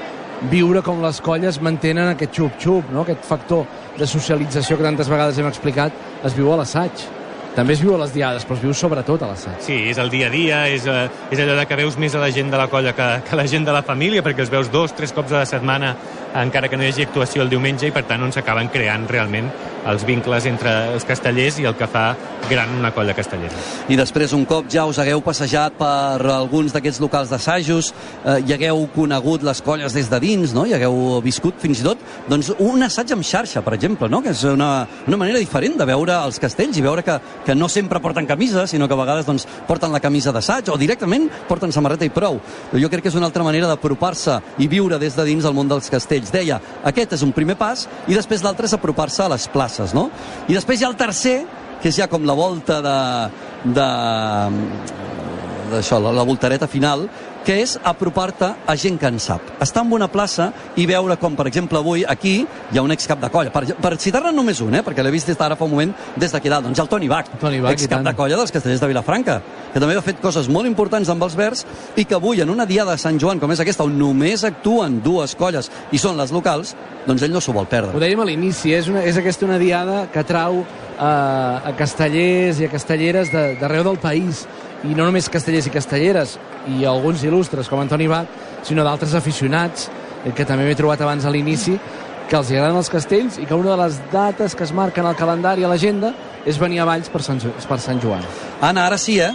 viure com les colles mantenen aquest xup-xup, no? aquest factor de socialització que tantes vegades hem explicat, es viu a l'assaig. També es viu a les diades, però es viu sobretot a l'assaig. Sí, és el dia a dia, és, eh, és allò de que veus més a la gent de la colla que, que la gent de la família, perquè els veus dos, tres cops a la setmana, encara que no hi hagi actuació el diumenge, i per tant on s'acaben creant realment els vincles entre els castellers i el que fa gran una colla castellera. I després, un cop ja us hagueu passejat per alguns d'aquests locals d'assajos, eh, i hagueu conegut les colles des de dins, no? i hagueu viscut fins i tot doncs, un assaig en xarxa, per exemple, no? que és una, una manera diferent de veure els castells i veure que, que no sempre porten camisa, sinó que a vegades doncs, porten la camisa d'assaig o directament porten samarreta i prou. Jo crec que és una altra manera d'apropar-se i viure des de dins el món dels castells. Deia, aquest és un primer pas i després l'altre és apropar-se a les places. No? I després hi ha el tercer, que és ja com la volta de, de, d'això, la, la voltareta final, que és apropar-te a gent que en sap. Estar en una plaça i veure com, per exemple, avui aquí hi ha un excap de colla. Per, per citar-ne només un, eh, perquè l'he vist des d'ara fa un moment des d'aquí dalt. Doncs el Toni Bach, Toni Bach, excap de colla dels castellers de Vilafranca, que també ha fet coses molt importants amb els verds i que avui, en una diada de Sant Joan com és aquesta, on només actuen dues colles i són les locals, doncs ell no s'ho vol Ho perdre. dèiem a l'inici, és, una, és aquesta una diada que trau eh, a castellers i a castelleres de- d'arreu del país i no només castellers i castelleres i alguns il·lustres com Antoni Bach sinó d'altres aficionats eh, que també m'he trobat abans a l'inici que els agraden els castells i que una de les dates que es marquen al calendari a l'agenda és venir a Valls per Sant, per Sant Joan. Anna, ara sí, eh?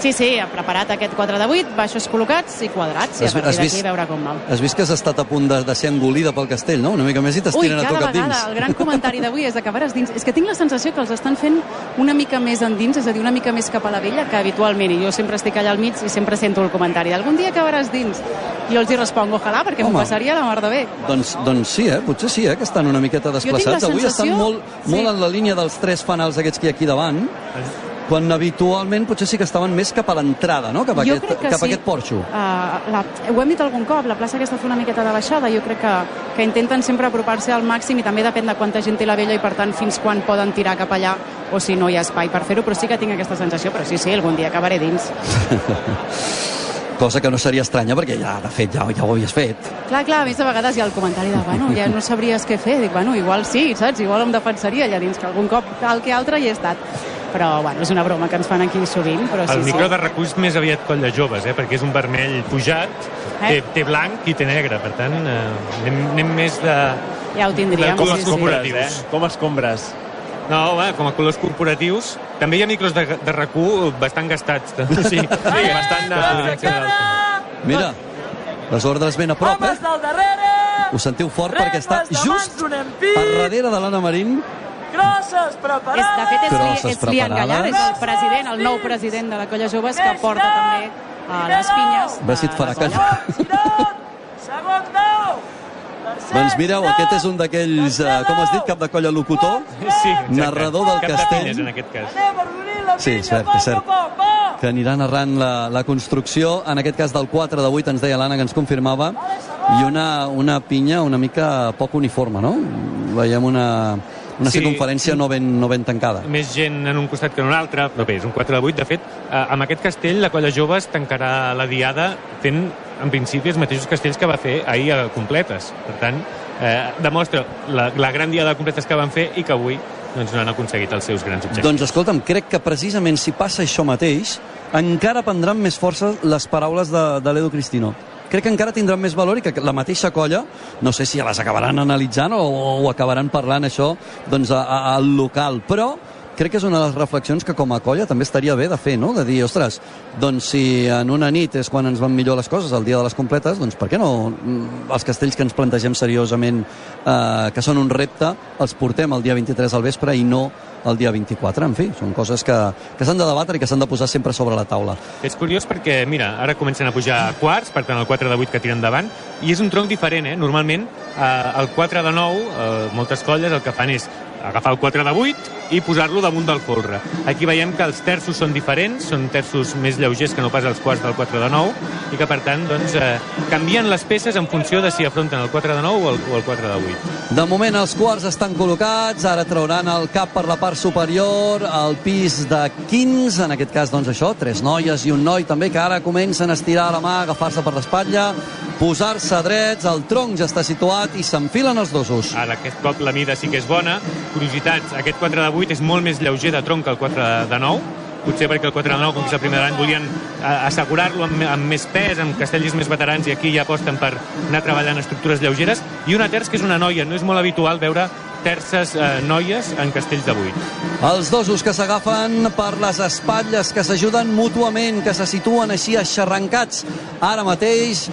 Sí, sí, ha preparat aquest 4 de 8, baixos col·locats i quadrats, i a Has- partir d'aquí veure com va. Has vist que has estat a punt de, de ser engolida pel castell, no? Una mica més i t'estiren a tu cada cap vegada, dins. el gran comentari d'avui és d'acabar dins. És que tinc la sensació que els estan fent una mica més endins, és a dir, una mica més cap a la vella que habitualment, i jo sempre estic allà al mig i sempre sento el comentari d'algun dia acabaràs dins. I jo els hi responc, ojalà, perquè m'ho passaria la mar de bé. Doncs, doncs sí, eh? potser sí, eh? que estan una miqueta desplaçats. Avui estan sensació- molt, sí. molt en la línia dels tres fanals aquests que hi ha aquí davant, quan habitualment potser sí que estaven més cap a l'entrada, no? cap, a jo aquest, crec que cap sí. a aquest porxo. Uh, la, ho hem dit algun cop, la plaça aquesta fa una miqueta de baixada, jo crec que, que intenten sempre apropar-se al màxim i també depèn de quanta gent té la vella i per tant fins quan poden tirar cap allà o si no hi ha espai per fer-ho, però sí que tinc aquesta sensació, però sí, sí, algun dia acabaré dins. Cosa que no seria estranya perquè ja, de fet, ja, ja ho havies fet. Clar, clar, a més de vegades hi ha el comentari de, bueno, ja no sabries què fer. Dic, bueno, igual sí, saps? Igual em defensaria allà dins, que algun cop tal que altre hi he estat. Però, bueno, és una broma que ens fan aquí sovint, però sí, El micro sí. de recull és més aviat coll de joves, eh? perquè és un vermell pujat, té, Eh? té blanc i té negre, per tant eh, anem, anem més de... Ja ho tindríem, Com sí, corporatius. eh? Com escombres. No, home, com a colors corporatius. També hi ha micros de, de rac bastant gastats. Sí, sí bastant... De... Mira, les ordres ben a prop, eh? del darrere! Ho sentiu fort perquè està just a darrere de l'Anna Marín. Crosses preparades! És, de fet, és, Crosses li, és Lian Gallar, és el president, el nou president de la Colla Joves, que porta també a les pinyes. A si et farà callar. Segon doncs mireu, aquest és un d'aquells, eh, com has dit, cap de colla locutor, sí, exacte. Narrador del Cap de castell. pinyes, en aquest cas. Sí, pinya, cert, va, és cert. va, va, va! que anirà narrant la, la construcció, en aquest cas del 4 de 8, ens deia l'Anna, que ens confirmava, i una, una pinya una mica poc uniforme, no? Veiem una, una Sí. circunferència no ben, no ben tancada. Més gent en un costat que en un altre, però bé, és un 4 de 8. De fet, eh, amb aquest castell, la Colla Joves tancarà la diada fent, en principi, els mateixos castells que va fer ahir a Completes. Per tant, eh, demostra la, la gran diada de Completes que van fer i que avui doncs, no han aconseguit els seus grans objectius. Doncs escolta'm, crec que precisament si passa això mateix, encara prendran més força les paraules de, de l'Edu Cristino. Crec que encara tindran més valor i que la mateixa colla, no sé si les acabaran analitzant o, o acabaran parlant això doncs, a, a, al local, però crec que és una de les reflexions que com a colla també estaria bé de fer, no? De dir, ostres, doncs si en una nit és quan ens van millor les coses, el dia de les completes, doncs per què no mm, els castells que ens plantegem seriosament eh, que són un repte, els portem el dia 23 al vespre i no el dia 24. En fi, són coses que, que s'han de debatre i que s'han de posar sempre sobre la taula. És curiós perquè, mira, ara comencen a pujar quarts, per tant el 4 de 8 que tiren endavant, i és un tronc diferent, eh? Normalment eh, el 4 de 9, eh, moltes colles el que fan és agafar el 4 de 8 i posar-lo damunt del folre. Aquí veiem que els terços són diferents, són terços més lleugers que no pas els quarts del 4 de 9, i que per tant doncs, eh, canvien les peces en funció de si afronten el 4 de 9 o el, o el 4 de 8. De moment els quarts estan col·locats, ara trauran el cap per la part superior, al pis de 15, en aquest cas doncs això, tres noies i un noi també que ara comencen a estirar la mà, agafar-se per l'espatlla, posar-se drets, el tronc ja està situat i s'enfilen els dosos. Ara aquest cop la mida sí que és bona. Curiositats, aquest 4 de 8 és molt més lleuger de tronc que el 4 de 9, potser perquè el 4 de 9, com que és el primer de l'any, volien eh, assegurar-lo amb, amb més pes, amb castells més veterans, i aquí ja aposten per anar treballant estructures lleugeres. I una terç que és una noia, no és molt habitual veure terces eh, noies en castells de 8. Els dosos que s'agafen per les espatlles, que s'ajuden mútuament, que se situen així aixarrancats. Ara mateix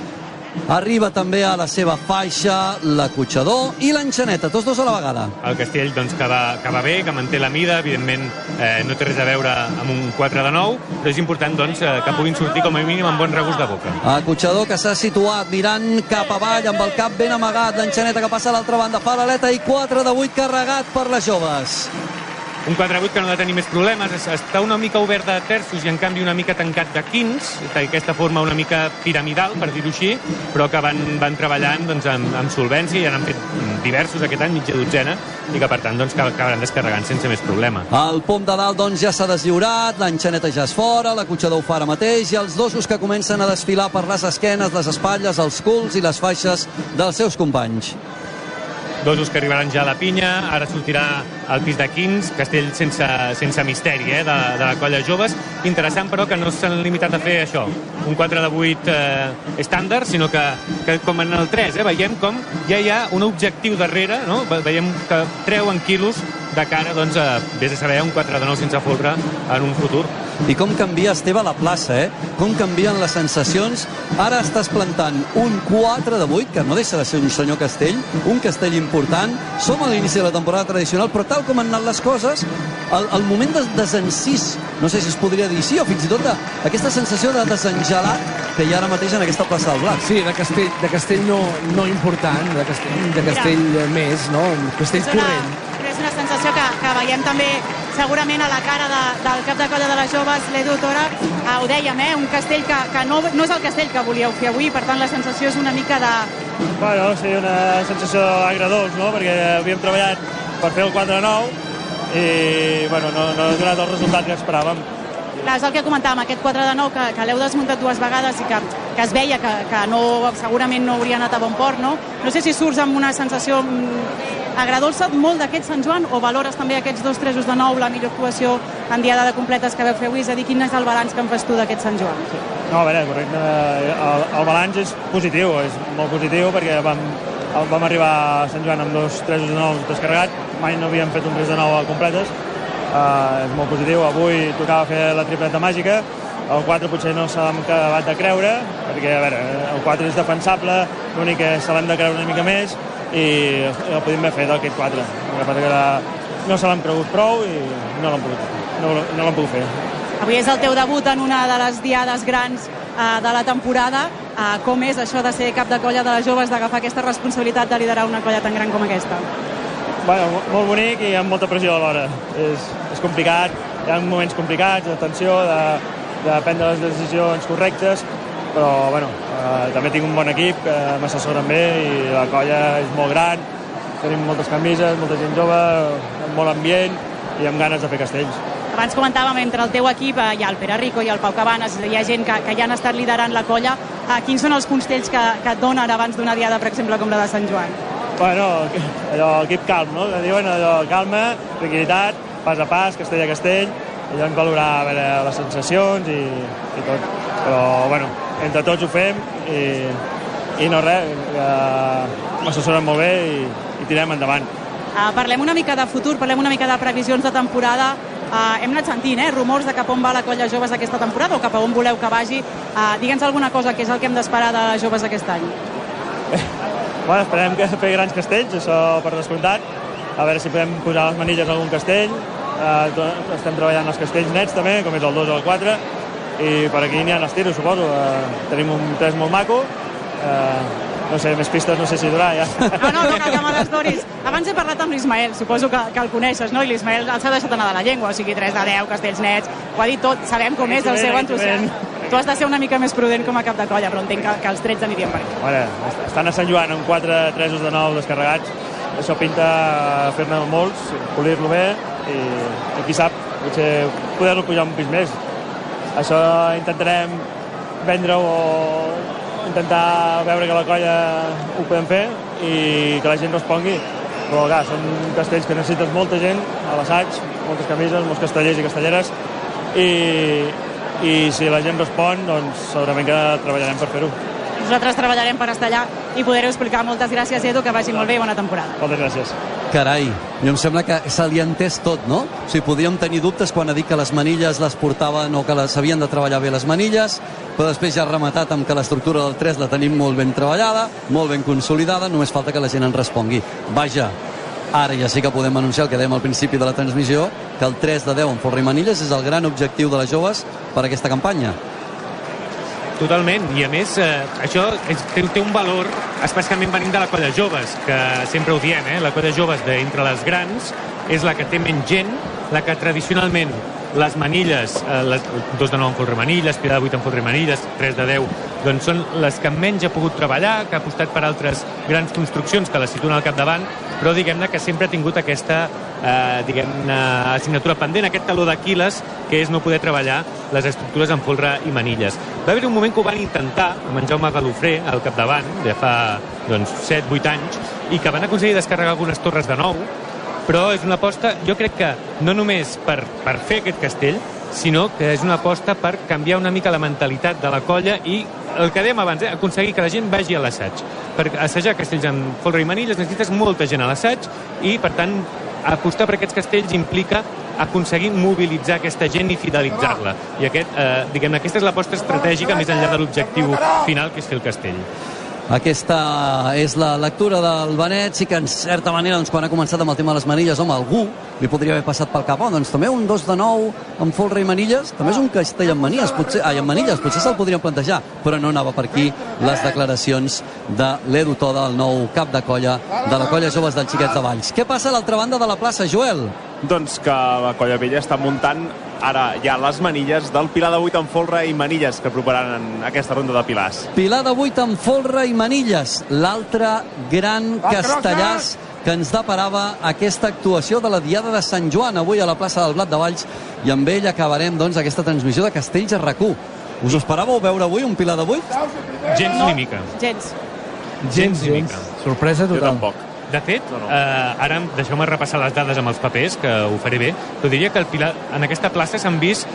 arriba també a la seva faixa l'acotxador i l'enxaneta, tots dos a la vegada. El castell doncs, que, va, que va bé, que manté la mida, evidentment eh, no té res a veure amb un 4 de 9, però és important doncs, eh, que puguin sortir com a mínim amb bon regust de boca. Acotxador que s'ha situat mirant cap avall amb el cap ben amagat, l'enxaneta que passa a l'altra banda, fa l'aleta i 4 de 8 carregat per les joves. Un 4-8 que no ha de tenir més problemes, es- està una mica obert de terços i en canvi una mica tancat de quins, d'aquesta forma una mica piramidal, per dir-ho així, però que van, van treballant doncs, amb, amb solvència i ja n'han fet diversos aquest any, mitja dotzena, i que per tant doncs, acabaran descarregant sense més problema. El pom de dalt doncs, ja s'ha deslliurat, l'enxaneta ja és fora, l'acotxador ho fa ara mateix i els dosos que comencen a desfilar per les esquenes, les espatlles, els culs i les faixes dels seus companys. Dosos que arribaran ja a la pinya, ara sortirà el pis de Quins, castell sense, sense misteri eh, de, de la colla joves. Interessant, però, que no s'han limitat a fer això, un 4 de 8 eh, estàndard, sinó que, que com en el 3, eh, veiem com ja hi ha un objectiu darrere, no? Ve- veiem que treuen quilos de cara, doncs, a, vés a saber, un 4 de 9 sense folre en un futur. I com canvia, Esteve, la plaça, eh? Com canvien les sensacions. Ara estàs plantant un 4 de 8, que no deixa de ser un senyor castell, un castell important. Som a l'inici de la temporada tradicional, però tal com han anat les coses, el, el moment de desencís, no sé si es podria dir sí, o fins i tot de, aquesta sensació de desengelat que hi ha ara mateix en aquesta plaça del Blat. Sí, de castell, de castell no, no important, de castell, de castell més, no? Un castell És una, corrent. Veiem també segurament a la cara de, del cap de colla de les joves, l'Edu Tora, eh, ho dèiem, eh, un castell que, que no, no és el castell que volíeu fer avui, per tant la sensació és una mica de... Bueno, sí, una sensació agradós, no? Perquè havíem treballat per fer el 4 de 9 i bueno, no, no ha donat el resultat que esperàvem. Clar, és el que comentàvem, aquest 4 de 9 que, que l'heu desmuntat dues vegades i que, que es veia que, que no, segurament no hauria anat a bon port, no? No sé si surts amb una sensació mm, agradolça molt d'aquest Sant Joan o valores també aquests dos tresos de nou, la millor actuació en diada de completes que veu fer avui? És a dir, quin és el balanç que en fas tu d'aquest Sant Joan? No, a veure, correcte, el, el balanç és positiu, és molt positiu perquè vam, vam arribar a Sant Joan amb dos 3 de 9 descarregats, mai no havíem fet un 3 de 9 a completes, uh, és molt positiu, avui tocava fer la tripleta màgica, el 4 potser no se l'hem acabat de creure, perquè a veure, el 4 és defensable, l'únic que se l'hem de creure una mica més i el podíem haver fet aquest 4. El que passa que no se l'hem cregut prou i no l'hem pogut, no, no pogut fer. Avui és el teu debut en una de les diades grans eh, de la temporada. Eh, com és això de ser cap de colla de les joves, d'agafar aquesta responsabilitat de liderar una colla tan gran com aquesta? Bueno, mo- molt bonic i amb molta pressió alhora. És, és complicat, hi ha moments complicats, de tensió, de, de prendre les decisions correctes, però bueno, eh, també tinc un bon equip que m'assessoren bé i la colla és molt gran, tenim moltes camises, molta gent jove, molt ambient i amb ganes de fer castells. Abans comentàvem, entre el teu equip eh, hi ha el Pere Rico i el Pau Cabanes, hi ha gent que, que ja han estat liderant la colla. Eh, quins són els consells que, que et donen abans d'una diada, per exemple, com la de Sant Joan? Bueno, allò, equip calm, no? Que diuen allò, calma, tranquil·litat, pas a pas, castell a castell, i hem valorar a veure, les sensacions i, i tot. Però, bueno, entre tots ho fem i, i no res, que m'assessoren molt bé i, i tirem endavant. Uh, parlem una mica de futur, parlem una mica de previsions de temporada. Uh, hem anat sentint, eh, rumors de cap on va la colla joves aquesta temporada o cap a on voleu que vagi. Uh, Digue'ns alguna cosa, que és el que hem d'esperar de les joves aquest any. Bueno, esperem que fer grans castells, això per descomptat. A veure si podem posar les manilles a algun castell. Eh, estem treballant els castells nets també, com és el 2 o el 4. I per aquí n'hi ha els tiros, suposo. Eh, tenim un 3 molt maco. Eh, no sé, més pistes no sé si durà ja. No, no, no cal que me les donis. Abans he parlat amb l'Ismael, suposo que, que el coneixes, no? I l'Ismael s'ha deixat anar de la llengua, o sigui, 3 de 10, castells nets, ho ha dit tot, sabem com és el seu entusiasme. Tu has de ser una mica més prudent com a cap de colla, però entenc que, que els 13 anirien per aquí. Bueno, estan a Sant Joan amb 4 tresos de 9 descarregats. Això pinta a fer-ne molts, polir-lo bé i, i qui sap, potser poder-lo pujar un pis més. Això intentarem vendre-ho o intentar veure que la colla ho podem fer i que la gent respongui. Però, clar, són castells que necessites molta gent a l'assaig, moltes camises, molts castellers i castelleres i, i si la gent respon, doncs segurament que treballarem per fer-ho. Nosaltres treballarem per estar allà i poder-ho explicar. Moltes gràcies, Edu, que vagi molt bé i bona temporada. Moltes gràcies. Carai, jo em sembla que se li ha entès tot, no? O sigui, podíem tenir dubtes quan ha dit que les manilles les portaven o que les s'havien de treballar bé les manilles, però després ja ha rematat amb que l'estructura del 3 la tenim molt ben treballada, molt ben consolidada, només falta que la gent ens respongui. Vaja, ara ja sí que podem anunciar el que dèiem al principi de la transmissió, que el 3 de 10 en folre i manilles és el gran objectiu de les joves per a aquesta campanya. Totalment, i a més eh, això és, té, té un valor especialment venint de la colla joves, que sempre ho diem, eh? la colla joves d'entre les grans és la que té menys gent, la que tradicionalment les manilles, eh, les, dos de nou en folre manilles, pilar de vuit en folre manilles, tres de deu, doncs són les que menys ha pogut treballar, que ha apostat per altres grans construccions que la situen al capdavant, però diguem-ne que sempre ha tingut aquesta eh, diguem-ne assignatura pendent, aquest taló d'Aquiles, que és no poder treballar les estructures en folre i manilles. Va haver un moment que ho van intentar, amb en Jaume Galofré al capdavant, de fa doncs, 7-8 anys, i que van aconseguir descarregar algunes torres de nou, però és una aposta, jo crec que no només per, per fer aquest castell, sinó que és una aposta per canviar una mica la mentalitat de la colla i el que dèiem abans, eh, aconseguir que la gent vagi a l'assaig. Per assajar castells en folre i manilles necessites molta gent a l'assaig i, per tant, apostar per aquests castells implica aconseguir mobilitzar aquesta gent i fidelitzar-la. I aquest, eh, diguem aquesta és l'aposta estratègica més enllà de l'objectiu final, que és fer el castell. Aquesta és la lectura del Benet, sí que en certa manera, doncs, quan ha començat amb el tema de les manilles, home, algú li podria haver passat pel cap, oh, doncs també un 2 de 9 amb folre i manilles, també és un castell amb manilles, potser, ai, amb manilles, potser se'l podrien plantejar, però no anava per aquí les declaracions de l'Edu Toda, el nou cap de colla de la colla Joves del Xiquets de Valls. Què passa a l'altra banda de la plaça, Joel? Doncs que la Colla Vella està muntant ara ja les manilles del Pilar de 8 en folre i manilles que prepararan aquesta ronda de pilars. Pilar de 8 amb folre i manilles, l'altre gran castellàs que ens deparava aquesta actuació de la Diada de Sant Joan avui a la plaça del Blat de Valls i amb ell acabarem doncs, aquesta transmissió de Castells a RAC1. Us ho esperàveu veure avui un Pilar de 8? Gens ni mica. Gens. Gens ni mica. Sorpresa Jo total. tampoc. De fet, eh, ara deixeu-me repassar les dades amb els papers, que ho faré bé, però diria que el Pilar, en aquesta plaça s'han vist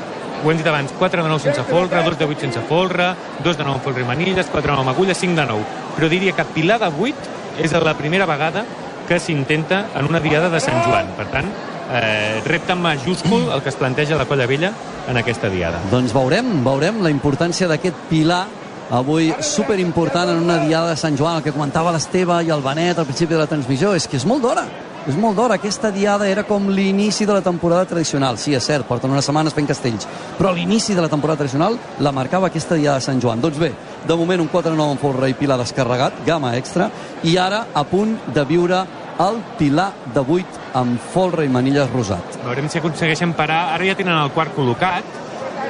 ho hem dit abans, 4 de 9 sense folre, 2 de 8 sense folre, 2 de 9 amb folre i manilles, 4 de 9 amb agulla, 5 de 9. Però diria que Pilar de 8 és la primera vegada que s'intenta en una diada de Sant Joan. Per tant, eh, repte majúscul el que es planteja la Colla Vella en aquesta diada. Doncs veurem, veurem la importància d'aquest pilar avui superimportant en una diada de Sant Joan, el que comentava l'Esteve i el Benet al principi de la transmissió, és que és molt d'hora. És molt d'hora. Aquesta diada era com l'inici de la temporada tradicional. Sí, és cert, porten unes setmanes fent castells. Però l'inici de la temporada tradicional la marcava aquesta diada de Sant Joan. Doncs bé, de moment un 4-9 en folre i pilar descarregat, gamma extra, i ara a punt de viure el pilar de 8 amb folre i manilles rosat. Veurem si aconsegueixen parar. Ara ja tenen el quart col·locat,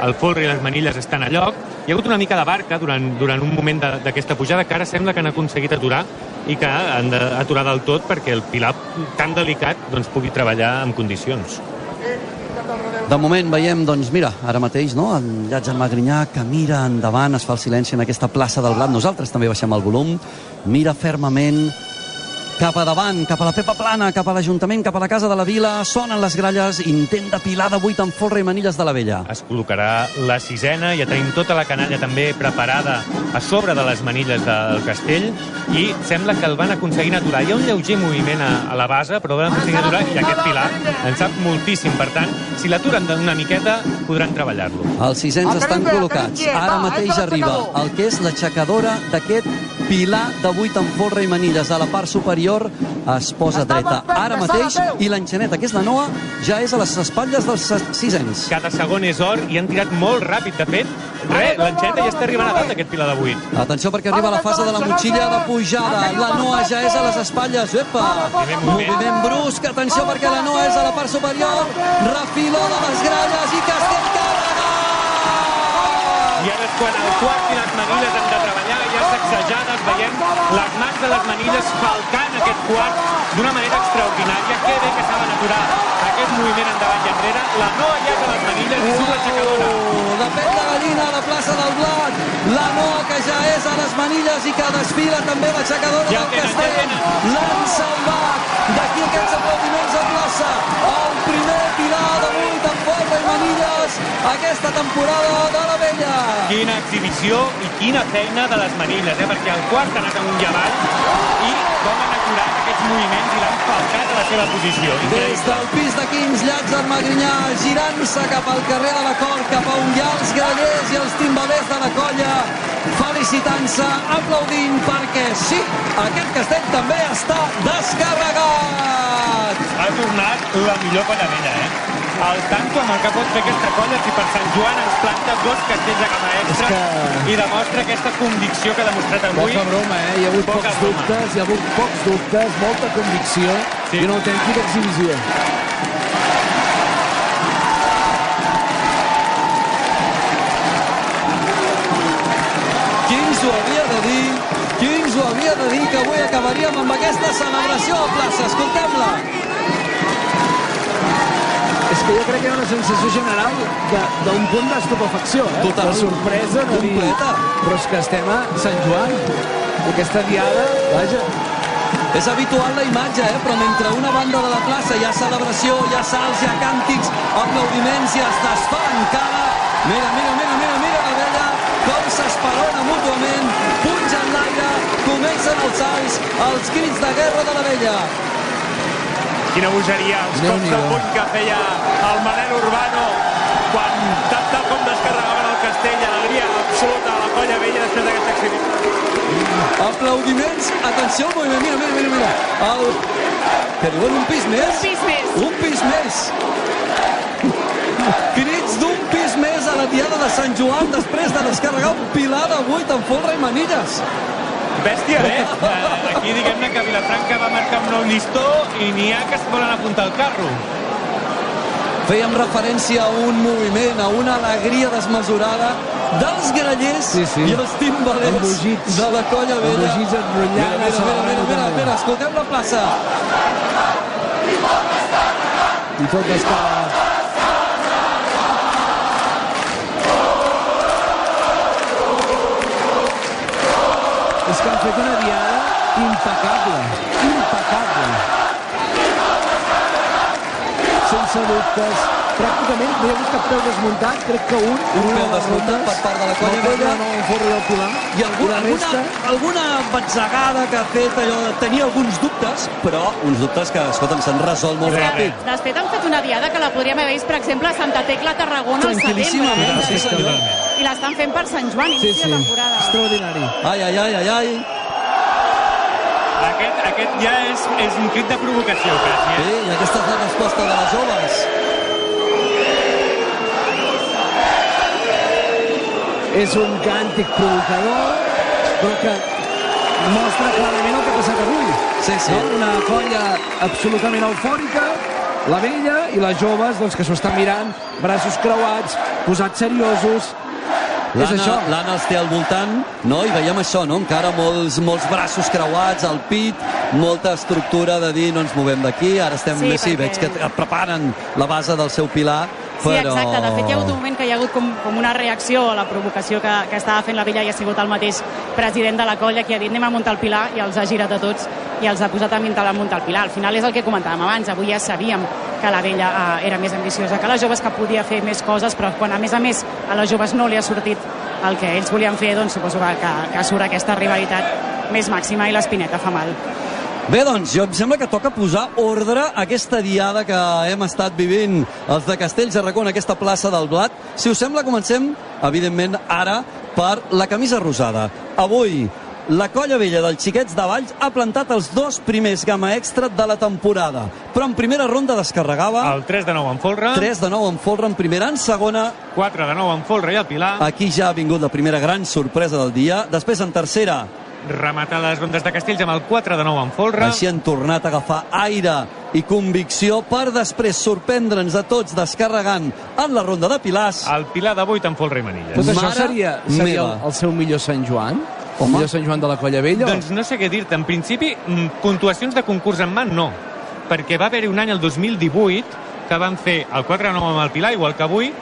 el folre i les manilles estan a lloc. Hi ha hagut una mica de barca durant, durant un moment d'aquesta pujada que ara sembla que han aconseguit aturar i que han d'aturar del tot perquè el pilar tan delicat doncs, pugui treballar en condicions. De moment veiem, doncs mira, ara mateix, no?, en Llats en Magrinyà, que mira endavant, es fa el silenci en aquesta plaça del Blat. Nosaltres també baixem el volum, mira fermament cap a davant, cap a la Pepa Plana, cap a l'Ajuntament, cap a la Casa de la Vila, sonen les gralles, intent de pilar de 8 amb folre i manilles de la vella. Es col·locarà la sisena, ja tenim tota la canalla també preparada a sobre de les manilles del castell i sembla que el van aconseguint aturar. Hi ha un lleuger moviment a, a la base, però van aconseguint aturar i aquest pilar en sap moltíssim. Per tant, si l'aturen una miqueta, podran treballar-lo. Els sisens estan col·locats. Ara mateix arriba el que és l'aixecadora d'aquest pilar de 8 amb folre i manilles. A la part superior es posa dreta ara mateix i l'enxaneta, que és la Noa, ja és a les espatlles dels sisens. Cada segon és or i han tirat molt ràpid. De fet, res, l'enxaneta ja està arribant a dalt d'aquest pilar de 8. Atenció perquè arriba la fase de la motxilla de pujada. La Noa ja és a les espatlles. Epa! Moviment brusc. Atenció perquè la Noa és a la part superior. Refiló de les gralles i Castell i ara és quan el quart i les manilles han de treballar, sacsejades, veiem les mans de les manilles falcant aquest quart d'una manera extraordinària. Que bé que saben aturar aquest moviment endavant i enrere. La Noa ja a les manilles i surt l'aixecadora. Oh, de pell de gallina a la plaça del Blat. La Noa que ja és a les manilles i que desfila també l'aixecadora ja del tenen, castell. Ja L'han salvat. D'aquí aquests aplaudiments a plaça. El primer pilar de 8 amb manilles aquesta temporada de la vella. Quina exhibició i quina feina de les manilles, eh? perquè el quart ha anat amunt i avall i com han aturat aquests moviments i l'han falcat a la seva posició. Des del pis de Quins, Llats del Magrinyà, girant-se cap al carrer de la Cort, cap a on hi ha els grallers i els timbalers de la colla, felicitant-se, aplaudint, perquè sí, aquest castell també està descarregat. Ha tornat la millor vella, eh? El tanto amb el que pot fer aquesta colla si per Sant Joan ens planta dos castells a cama extra que- i demostra aquesta convicció que ha demostrat avui. Poca broma, eh? Hi ha hagut Poca pocs broma. dubtes, hi ha hagut pocs dubtes, molta convicció Sí. i una autèntica exhibició. Qui ens ho havia de dir? Qui ens ho havia de dir que avui acabaríem amb aquesta celebració a plaça? Escoltem-la. Que jo crec que hi ha una sensació general de- d'un punt d'estupefacció, eh? Total. De sorpresa, no dir... Completa. Però és que estem a Sant Joan. Aquesta diada, vaja, És habitual la imatge, eh? però mentre una banda de la plaça hi ha celebració, hi ha salts, hi ha càntics, aplaudiments i es desfà encara. Mira, mira, mira, mira, mira la vella, com s'esperona mútuament, punja en l'aire, comencen els salts, els crits de guerra de la vella. Quina bogeria, els cops Déu-n'hi-do. de puny que feia el Manel Urbano quan tal, tal com descarregaven el castell, alegria absoluta a la colla vella després d'aquesta exhibició. Aplaudiments, atenció al moviment, mira, mira, mira, mira. El... Que diuen un pis més? Un pis més. Un pis més. Crits d'un pis més a la diada de Sant Joan després de descarregar un pilar de 8 amb folre i manilles. Bèstia, eh? Eh, Aquí diguem-ne que Vilafranca va marcar un nou llistó i n'hi ha que es volen apuntar al carro. Fèiem referència a un moviment, a una alegria desmesurada dels grallers Sí, sí. i els timbalers de la colla vella. Embogits enrotllant, Mira, mira, mira, mira, mira, mira, escoltem la plaça. i tot descarregat. És que fet una diada impecable, impecable. Sense dubtes, pràcticament no hi ha hagut cap peu desmuntat, crec que un, Un peu desmuntat per part de la colla vella. No, un forro del Pilar. I alguna, la resta, alguna, alguna batzegada que ha fet allò de tenir alguns dubtes, però uns dubtes que, escolta'm, s'han resolt molt Res, ràpid. De fet, han fet una diada que la podríem haver vist, per exemple, a Santa Tecla, Tarragona, al setembre. sí, senyor. I l'estan fent per Sant Joan, sí, inici sí, de temporada. extraordinari. Ai, ai, ai, ai, ai. Aquest, aquest ja és, és un crit de provocació, quasi. Eh? Sí, i aquesta és la resposta de les joves. És un càntic provocador, però que mostra clarament el que ha passat avui. Sí, sí. No? Una colla absolutament eufòrica, la vella i les joves doncs, que s'ho estan mirant, braços creuats, posats seriosos. És això. L'Anna els té al voltant, no? I veiem això, no? Encara molts, molts braços creuats, al pit, molta estructura de dir no ens movem d'aquí, ara estem Sí, més, sí, perquè- veig que preparen la base del seu pilar, Sí, exacte. De fet, hi ha hagut un moment que hi ha hagut com, com una reacció a la provocació que, que estava fent la Vella i ha sigut el mateix president de la colla que ha dit anem a muntar el Pilar i els ha girat a tots i els ha posat a muntar, a muntar el Pilar. Al final és el que comentàvem abans. Avui ja sabíem que la Vella eh, era més ambiciosa que les joves, que podia fer més coses, però quan a més a més a les joves no li ha sortit el que ells volien fer, doncs suposo que, que, que surt aquesta rivalitat més màxima i l'Espineta fa mal. Bé, doncs, jo em sembla que toca posar ordre a aquesta diada que hem estat vivint els de Castells de Racó en aquesta plaça del Blat. Si us sembla, comencem, evidentment, ara per la camisa rosada. Avui, la colla vella dels xiquets de Valls ha plantat els dos primers gamma extra de la temporada, però en primera ronda descarregava... El 3 de 9 en folre. 3 de 9 en folre en primera, en segona... 4 de 9 en folre i el Pilar. Aquí ja ha vingut la primera gran sorpresa del dia. Després, en tercera, rematar les rondes de Castells amb el 4 de 9 en folre. Així han tornat a agafar aire i convicció per després sorprendre'ns a tots descarregant en la ronda de Pilars. El Pilar de 8 en folre i manilles. Tot això Mare seria, seria el, seu millor Sant Joan? El Home. millor Sant Joan de la Colla Vella? Doncs no sé què dir-te. En principi, mm, puntuacions de concurs en mà, no. Perquè va haver-hi un any, el 2018, que van fer el 4 de 9 amb el Pilar, igual que avui,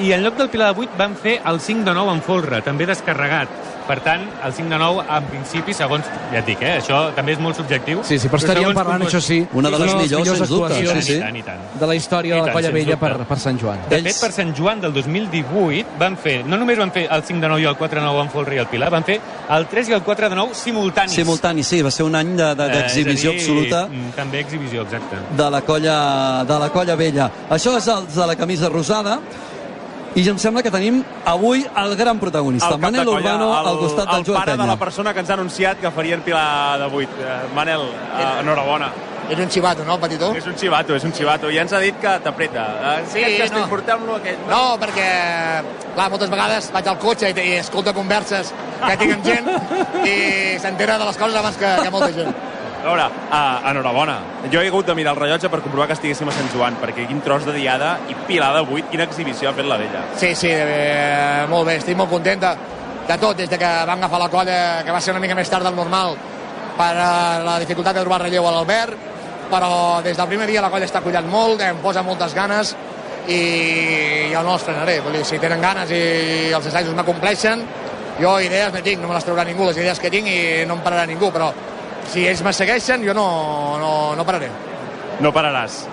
i en lloc del Pilar de 8 van fer el 5 de 9 en folre, també descarregat. Per tant, el 5 de 9, en principi, segons... Ja et dic, eh? Això també és molt subjectiu. Sí, sí, però estaríem parlant, això sí, Una de les d'una millors, sens dubte. actuacions Sí, sí. I tant, i tant. de la història I de la tant, Colla Vella per, per Sant Joan. De Ells- fet, per Sant Joan del 2018 van fer, no només van fer el 5 de 9 i el 4 de 9 en folre i el Pilar, van fer el 3 i el 4 de 9 simultanis. Simultani, sí, va ser un any de- de- Eh, d'exhibició absoluta mm, També exhibició, exacte. de la colla, de la colla vella. Això és els de la camisa rosada. I em sembla que tenim avui el gran protagonista, de Manel colla, Urbano, al costat del el Joel pare de Penya. la persona que ens ha anunciat que farien Pilar de 8. Eh, Manel, eh, enhorabona. És un xivato, no, el petitó? És un xivato, és un xivato. Ja ens ha dit que t'apreta. Eh, Sí, aquest no. no. portem-lo aquest. No, perquè, clar, moltes vegades vaig al cotxe i, i escolto converses que tinc amb gent i s'entera de les coses abans que, que molta gent. A veure, uh, enhorabona. Jo he hagut de mirar el rellotge per comprovar que estiguéssim a Sant Joan, perquè quin tros de diada i Pilar de 8, quina exhibició ha fet la vella. Sí, sí, eh, molt bé, estic molt content de, de tot, des de que van agafar la colla, que va ser una mica més tard del normal, per eh, la dificultat de trobar relleu a l'Albert, però des del primer dia la colla està collant molt, em posa moltes ganes i jo no els frenaré. Vull dir, si tenen ganes i els assajos m'acompleixen, jo idees no tinc, no me les traurà ningú, les idees que tinc i no em pararà ningú, però si ells me segueixen jo no, no, no pararé. No pararàs.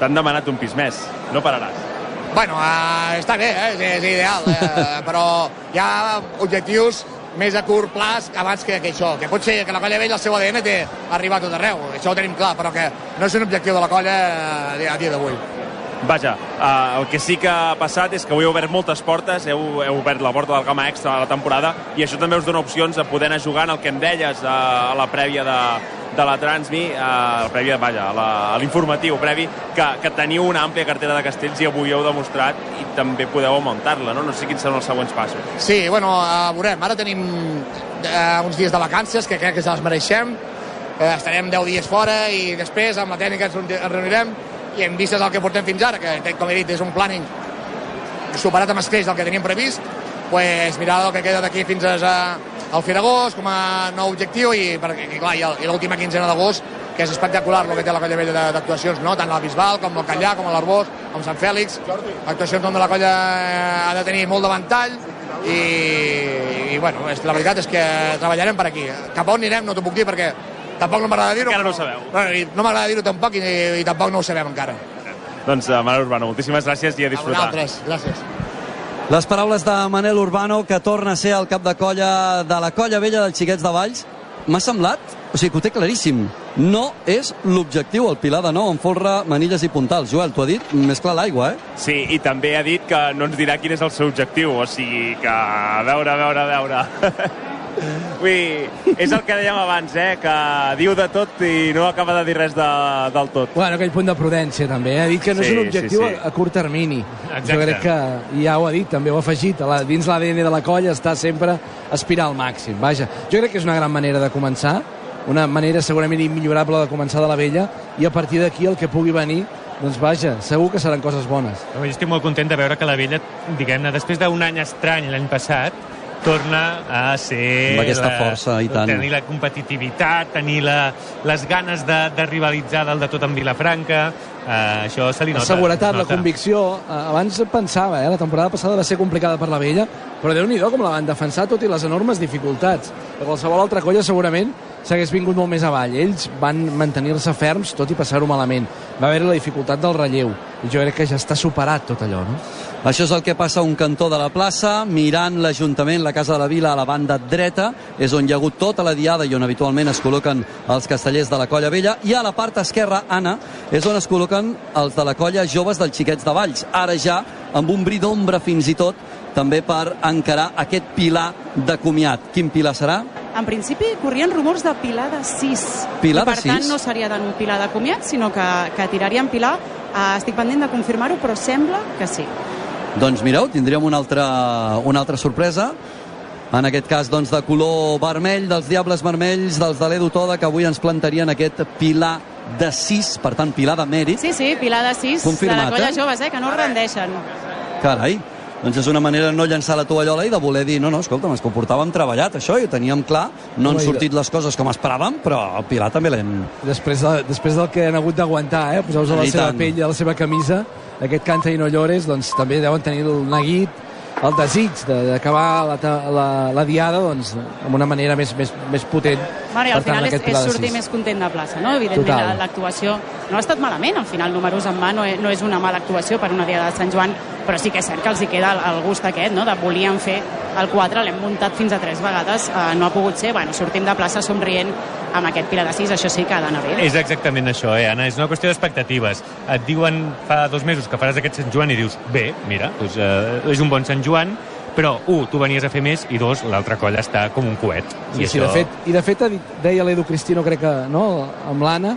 T'han demanat un pis més. No pararàs. Bueno, eh, està bé, eh, és, és ideal, eh, però hi ha objectius més a curt plaç abans que, que això, que pot ser que la colla vella el seu ADN té arribar a tot arreu, això ho tenim clar, però que no és un objectiu de la colla eh, a dia d'avui. Vaja, uh, el que sí que ha passat és que avui heu obert moltes portes, heu, heu obert la porta del Gama Extra a la temporada, i això també us dona opcions a poder anar jugant el que em deies uh, a la prèvia de, de la Transmi, a la prèvia, vaja, a a l'informatiu previ, que, que teniu una àmplia cartera de castells i avui heu demostrat i també podeu augmentar-la, no? No sé quins són els següents passos. Sí, bueno, eh, veurem, ara tenim eh, uns dies de vacances que crec que se les mereixem, eh, estarem 10 dies fora i després amb la tècnica ens reunirem i en vistes al que portem fins ara, que com he dit és un planning superat amb escreix del que teníem previst, pues, mirar el que queda d'aquí fins a, al fi d'agost com a nou objectiu i, perquè, i clar, i el- l'última quinzena d'agost que és espectacular el que té la colla vella de- d'actuacions, no? tant a la Bisbal com al Callà, com a l'Arbós, com Sant Fèlix, actuacions on la colla eh, ha de tenir molt de ventall i, i bueno, la veritat és que treballarem per aquí. Cap on anirem no t'ho puc dir perquè tampoc no m'agrada dir-ho. Encara no ho sabeu. Bueno, i no m'agrada dir-ho tampoc i, i tampoc no ho sabem encara. Doncs, uh, Manel Urbano, moltíssimes gràcies i a A disfrutar. vosaltres, gràcies. Les paraules de Manel Urbano, que torna a ser el cap de colla de la colla vella dels xiquets de Valls, m'ha semblat, o sigui que ho té claríssim, no és l'objectiu el Pilar de Nou en folre, manilles i puntals. Joel, t'ho ha dit més clar l'aigua, eh? Sí, i també ha dit que no ens dirà quin és el seu objectiu, o sigui que a veure, a veure, a veure. Vull dir, és el que dèiem abans, eh? que diu de tot i no acaba de dir res de, del tot. Bueno, aquell punt de prudència també, eh? ha dit que no Sí, és un objectiu sí, sí. A, curt termini. Exacte. Jo crec que ja ho ha dit, també ho ha afegit, la, dins l'ADN de la colla està sempre aspirar al màxim. Vaja, jo crec que és una gran manera de començar, una manera segurament immillorable de començar de la vella, i a partir d'aquí el que pugui venir, doncs vaja, segur que seran coses bones. Jo estic molt content de veure que la vella, diguem-ne, després d'un any estrany l'any passat, torna a ser... Amb aquesta força, i tant. Tenir la competitivitat, tenir la, les ganes de, de rivalitzar del de tot amb Vilafranca, eh, això se li La nota. seguretat, es la nota. convicció, eh, abans pensava, eh, la temporada passada va ser complicada per la Vella, però déu nhi com la van defensar tot i les enormes dificultats. De qualsevol altra colla segurament s'hagués vingut molt més avall. Ells van mantenir-se ferms tot i passar-ho malament. Va haver la dificultat del relleu i jo crec que ja està superat tot allò, no? Això és el que passa a un cantó de la plaça, mirant l'Ajuntament, la Casa de la Vila, a la banda dreta, és on hi ha hagut tota la diada i on habitualment es col·loquen els castellers de la Colla Vella, i a la part esquerra, Anna, és on es col·loquen els de la Colla Joves dels Xiquets de Valls. Ara ja, amb un bri d'ombra fins i tot, també per encarar aquest pilar de comiat. Quin pilar serà? En principi, corrien rumors de Pilar de 6. Pilar I, per de tant, sis? no seria tant un Pilar de comiat, sinó que, que tirarien Pilar. Uh, estic pendent de confirmar-ho, però sembla que sí. Doncs mireu, tindríem una altra, una altra sorpresa. En aquest cas, doncs, de color vermell, dels Diables Vermells, dels de l'Edu Toda, que avui ens plantarien aquest pilar de 6, per tant, pilar de mèrit. Sí, sí, Pilar de 6, Confirmat, de la colla eh? joves, eh, que no rendeixen. Carai, doncs és una manera de no llançar la tovallola i de voler dir, no, no, escolta, és que ho portàvem treballat, això, i ho teníem clar, no han sortit les coses com esperàvem, però el Pilar també l'hem... Després, de, després del que han hagut d'aguantar, eh? poseu-vos a la I seva tant. pell i a la seva camisa, aquest canta i no llores, doncs també deuen tenir el neguit, el desig de- d'acabar la, la, la diada doncs, amb una manera més, més, més potent. Bueno, i al tant, final és, és sortir més content de plaça, no? Evidentment, l'actuació no ha estat malament, al final, números en mà no és, no és una mala actuació per una dia de Sant Joan, però sí que és cert que els hi queda el, gust aquest, no?, de volíem fer el 4, l'hem muntat fins a tres vegades, eh, no ha pogut ser, bueno, sortim de plaça somrient amb aquest Pilar de 6, això sí que ha d'anar bé. És exactament això, eh, Anna? És una qüestió d'expectatives. Et diuen fa dos mesos que faràs aquest Sant Joan i dius, bé, mira, doncs, eh, és un bon Sant Joan, però, un, tu venies a fer més, i dos, l'altra colla està com un coet. Sí, I sí, això... de fet, I de fet deia l'Edu Cristino, crec que no, amb l'Anna,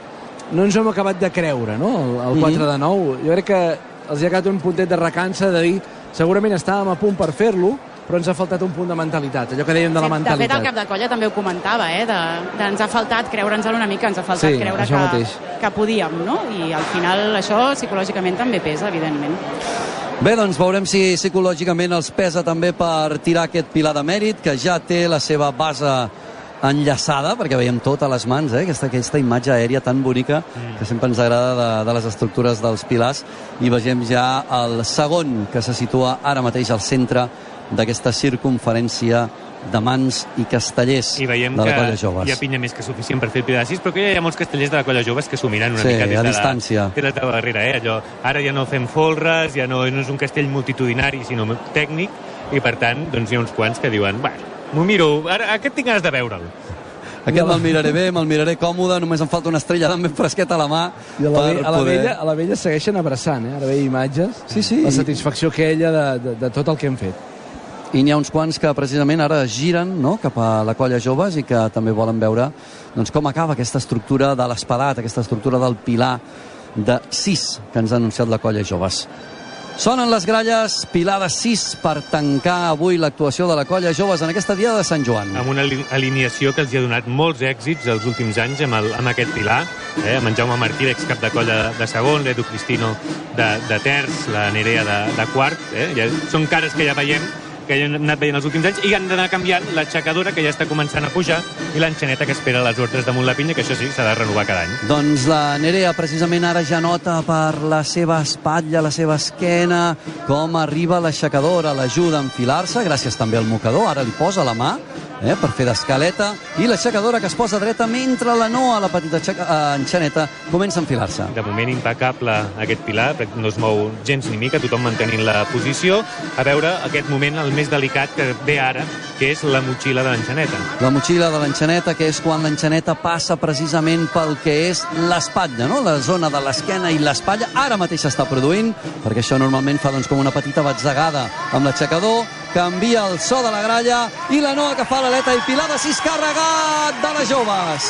no ens ho hem acabat de creure, no? El, el 4 Mhm. de 9. Jo crec que els hi ha quedat un puntet de recança de dir segurament estàvem a punt per fer-lo, però ens ha faltat un punt de mentalitat, allò que dèiem de la Sí, de fet, mentalitat. el cap de colla també ho comentava, eh? De, de, ens ha faltat creure'ns una mica, ens ha faltat Sí, creure això que, mateix. que podíem, no? I al final això psicològicament també pesa, evidentment. Bé, doncs veurem si psicològicament els pesa també per tirar aquest pilar de mèrit, que ja té la seva base enllaçada, perquè veiem tot a les mans, eh? aquesta, aquesta imatge aèria tan bonica mm. que sempre ens agrada de, de les estructures dels pilars, i vegem ja el segon que se situa ara mateix al centre d'aquesta circunferència de mans i castellers I veiem de la que colla joves. hi ha pinya més que suficient per fer el pilar de sis, però que ja hi ha molts castellers de la colla joves que s'ho miren una Sí, mica des de, distància. La, des de darrere. Eh? Allò, ara ja no fem folres, ja no, no és un castell multitudinari, sinó tècnic, i per tant doncs, hi ha uns quants que diuen, bueno, m'ho miro, ara, aquest tinc ganes de veure'l. Aquest me'l miraré bé, me'l miraré còmode, només em falta una estrella d'en ben fresqueta a la mà I a la, ve- a, la poder... vella, a la vella segueixen abraçant, eh? ara veia imatges, Sí, sí. la satisfacció que ella de, de, de tot el que hem fet. I n'hi ha uns quants que precisament ara giren no? cap a la colla joves i que també volen veure doncs, com acaba aquesta estructura de l'espadat, aquesta estructura del pilar de 6 que ens ha anunciat la colla joves. Sonen les gralles, pilar de 6 per tancar avui l'actuació de la colla joves en aquesta dia de Sant Joan. amb una ali- alineació que els hi ha donat molts èxits els últims anys amb, el, amb aquest pilar, eh? amb en Jaume Martí, excap de colla de, de segon, l'Edu Cristino de, de terç, la Nerea de, de quart, eh? ja, són cares que ja veiem que ja hem anat veient els últims anys i han d'anar canviant l'aixecadora que ja està començant a pujar i l'enxaneta que espera les ordres damunt la pinya que això sí, s'ha de renovar cada any. Doncs la Nerea precisament ara ja nota per la seva espatlla, la seva esquena, com arriba l'aixecadora, l'ajuda a enfilar-se, gràcies també al mocador, ara li posa la mà eh, per fer d'escaleta, i l'aixecadora que es posa dreta mentre la Noa, la petita aixeca- eh, enxaneta, comença a enfilar-se. de moment impecable aquest pilar, perquè no es mou gens ni mica, tothom mantenint la posició. A veure aquest moment, el més delicat que ve ara, que és la motxilla de l'enxaneta. La motxilla de l'enxaneta, que és quan l'enxaneta passa precisament pel que és l'espatlla, no? la zona de l'esquena i l'espatlla. Ara mateix s'està produint, perquè això normalment fa doncs, com una petita batzegada amb l'aixecador, canvia el so de la gralla i la Noa que fa l'aleta i Pilar de sis carregat de les joves.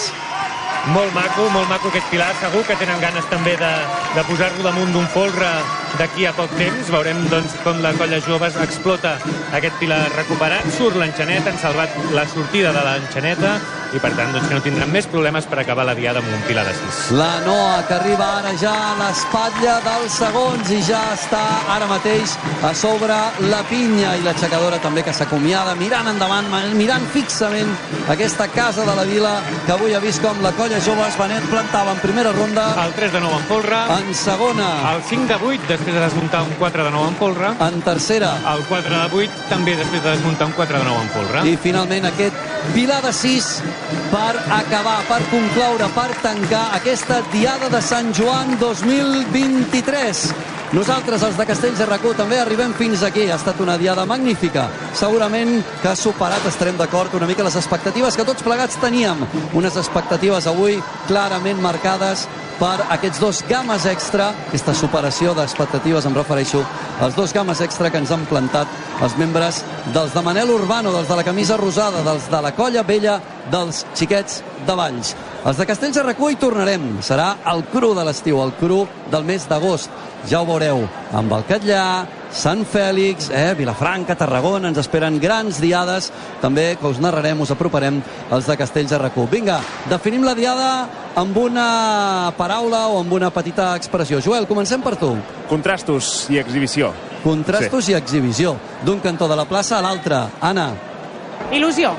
Molt maco, molt maco aquest pilar. Segur que tenen ganes també de, de posar-lo damunt d'un folre d'aquí a poc temps. Veurem doncs, com la colla joves explota aquest pilar recuperat. Surt l'enxaneta, han salvat la sortida de l'enxaneta i per tant doncs, que no tindran més problemes per acabar la diada amb un pilar de 6. La Noa, que arriba ara ja a l'espatlla dels segons i ja està ara mateix a sobre la pinya i l'aixecadora també que s'acomiada, mirant endavant, mirant fixament aquesta casa de la vila que avui ha vist com la colla joves Benet plantava en primera ronda. El 3 de 9 en folre. En segona. El 5 de 8 després de desmuntar un 4 de 9 en folre. En tercera. El 4 de 8 també després de desmuntar un 4 de 9 en folre. I finalment aquest pilar de 6 per acabar, per concloure, per tancar aquesta Diada de Sant Joan 2023. Nosaltres, els de Castells de Racó, també arribem fins aquí. Ha estat una diada magnífica. Segurament que ha superat, estarem d'acord, una mica les expectatives que tots plegats teníem. Unes expectatives avui clarament marcades per aquests dos games extra, aquesta superació d'expectatives, em refereixo als dos games extra que ens han plantat els membres dels de Manel Urbano, dels de la camisa rosada, dels de la colla vella, dels xiquets de Valls. Els de Castells de Recull hi tornarem. Serà el cru de l'estiu, el cru del mes d'agost. Ja ho veureu, amb el Catllà, Sant Fèlix, eh, Vilafranca, Tarragona, ens esperen grans diades, també que us narrarem, us aproparem els de Castells de Recull. Vinga, definim la diada amb una paraula o amb una petita expressió. Joel, comencem per tu. Contrastos i exhibició. Contrastos sí. i exhibició. D'un cantó de la plaça a l'altre. Anna. Il·lusió.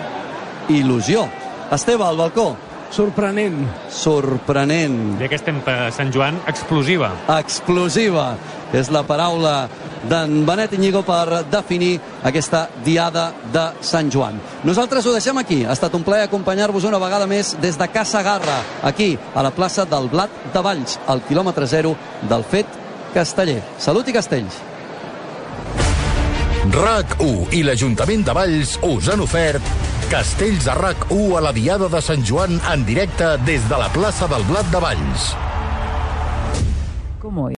Il·lusió. Esteve, al balcó. Sorprenent. Sorprenent. Ja que estem per Sant Joan, explosiva. Explosiva. És la paraula d'en Benet Iñigo per definir aquesta diada de Sant Joan. Nosaltres ho deixem aquí. Ha estat un plaer acompanyar-vos una vegada més des de Casa Garra, aquí, a la plaça del Blat de Valls, al quilòmetre zero del fet casteller. Salut i castells. RAC1 i l'Ajuntament de Valls us han ofert Castells de RAC1 a la Diada de Sant Joan en directe des de la plaça del Blat de Valls. ¿Cómo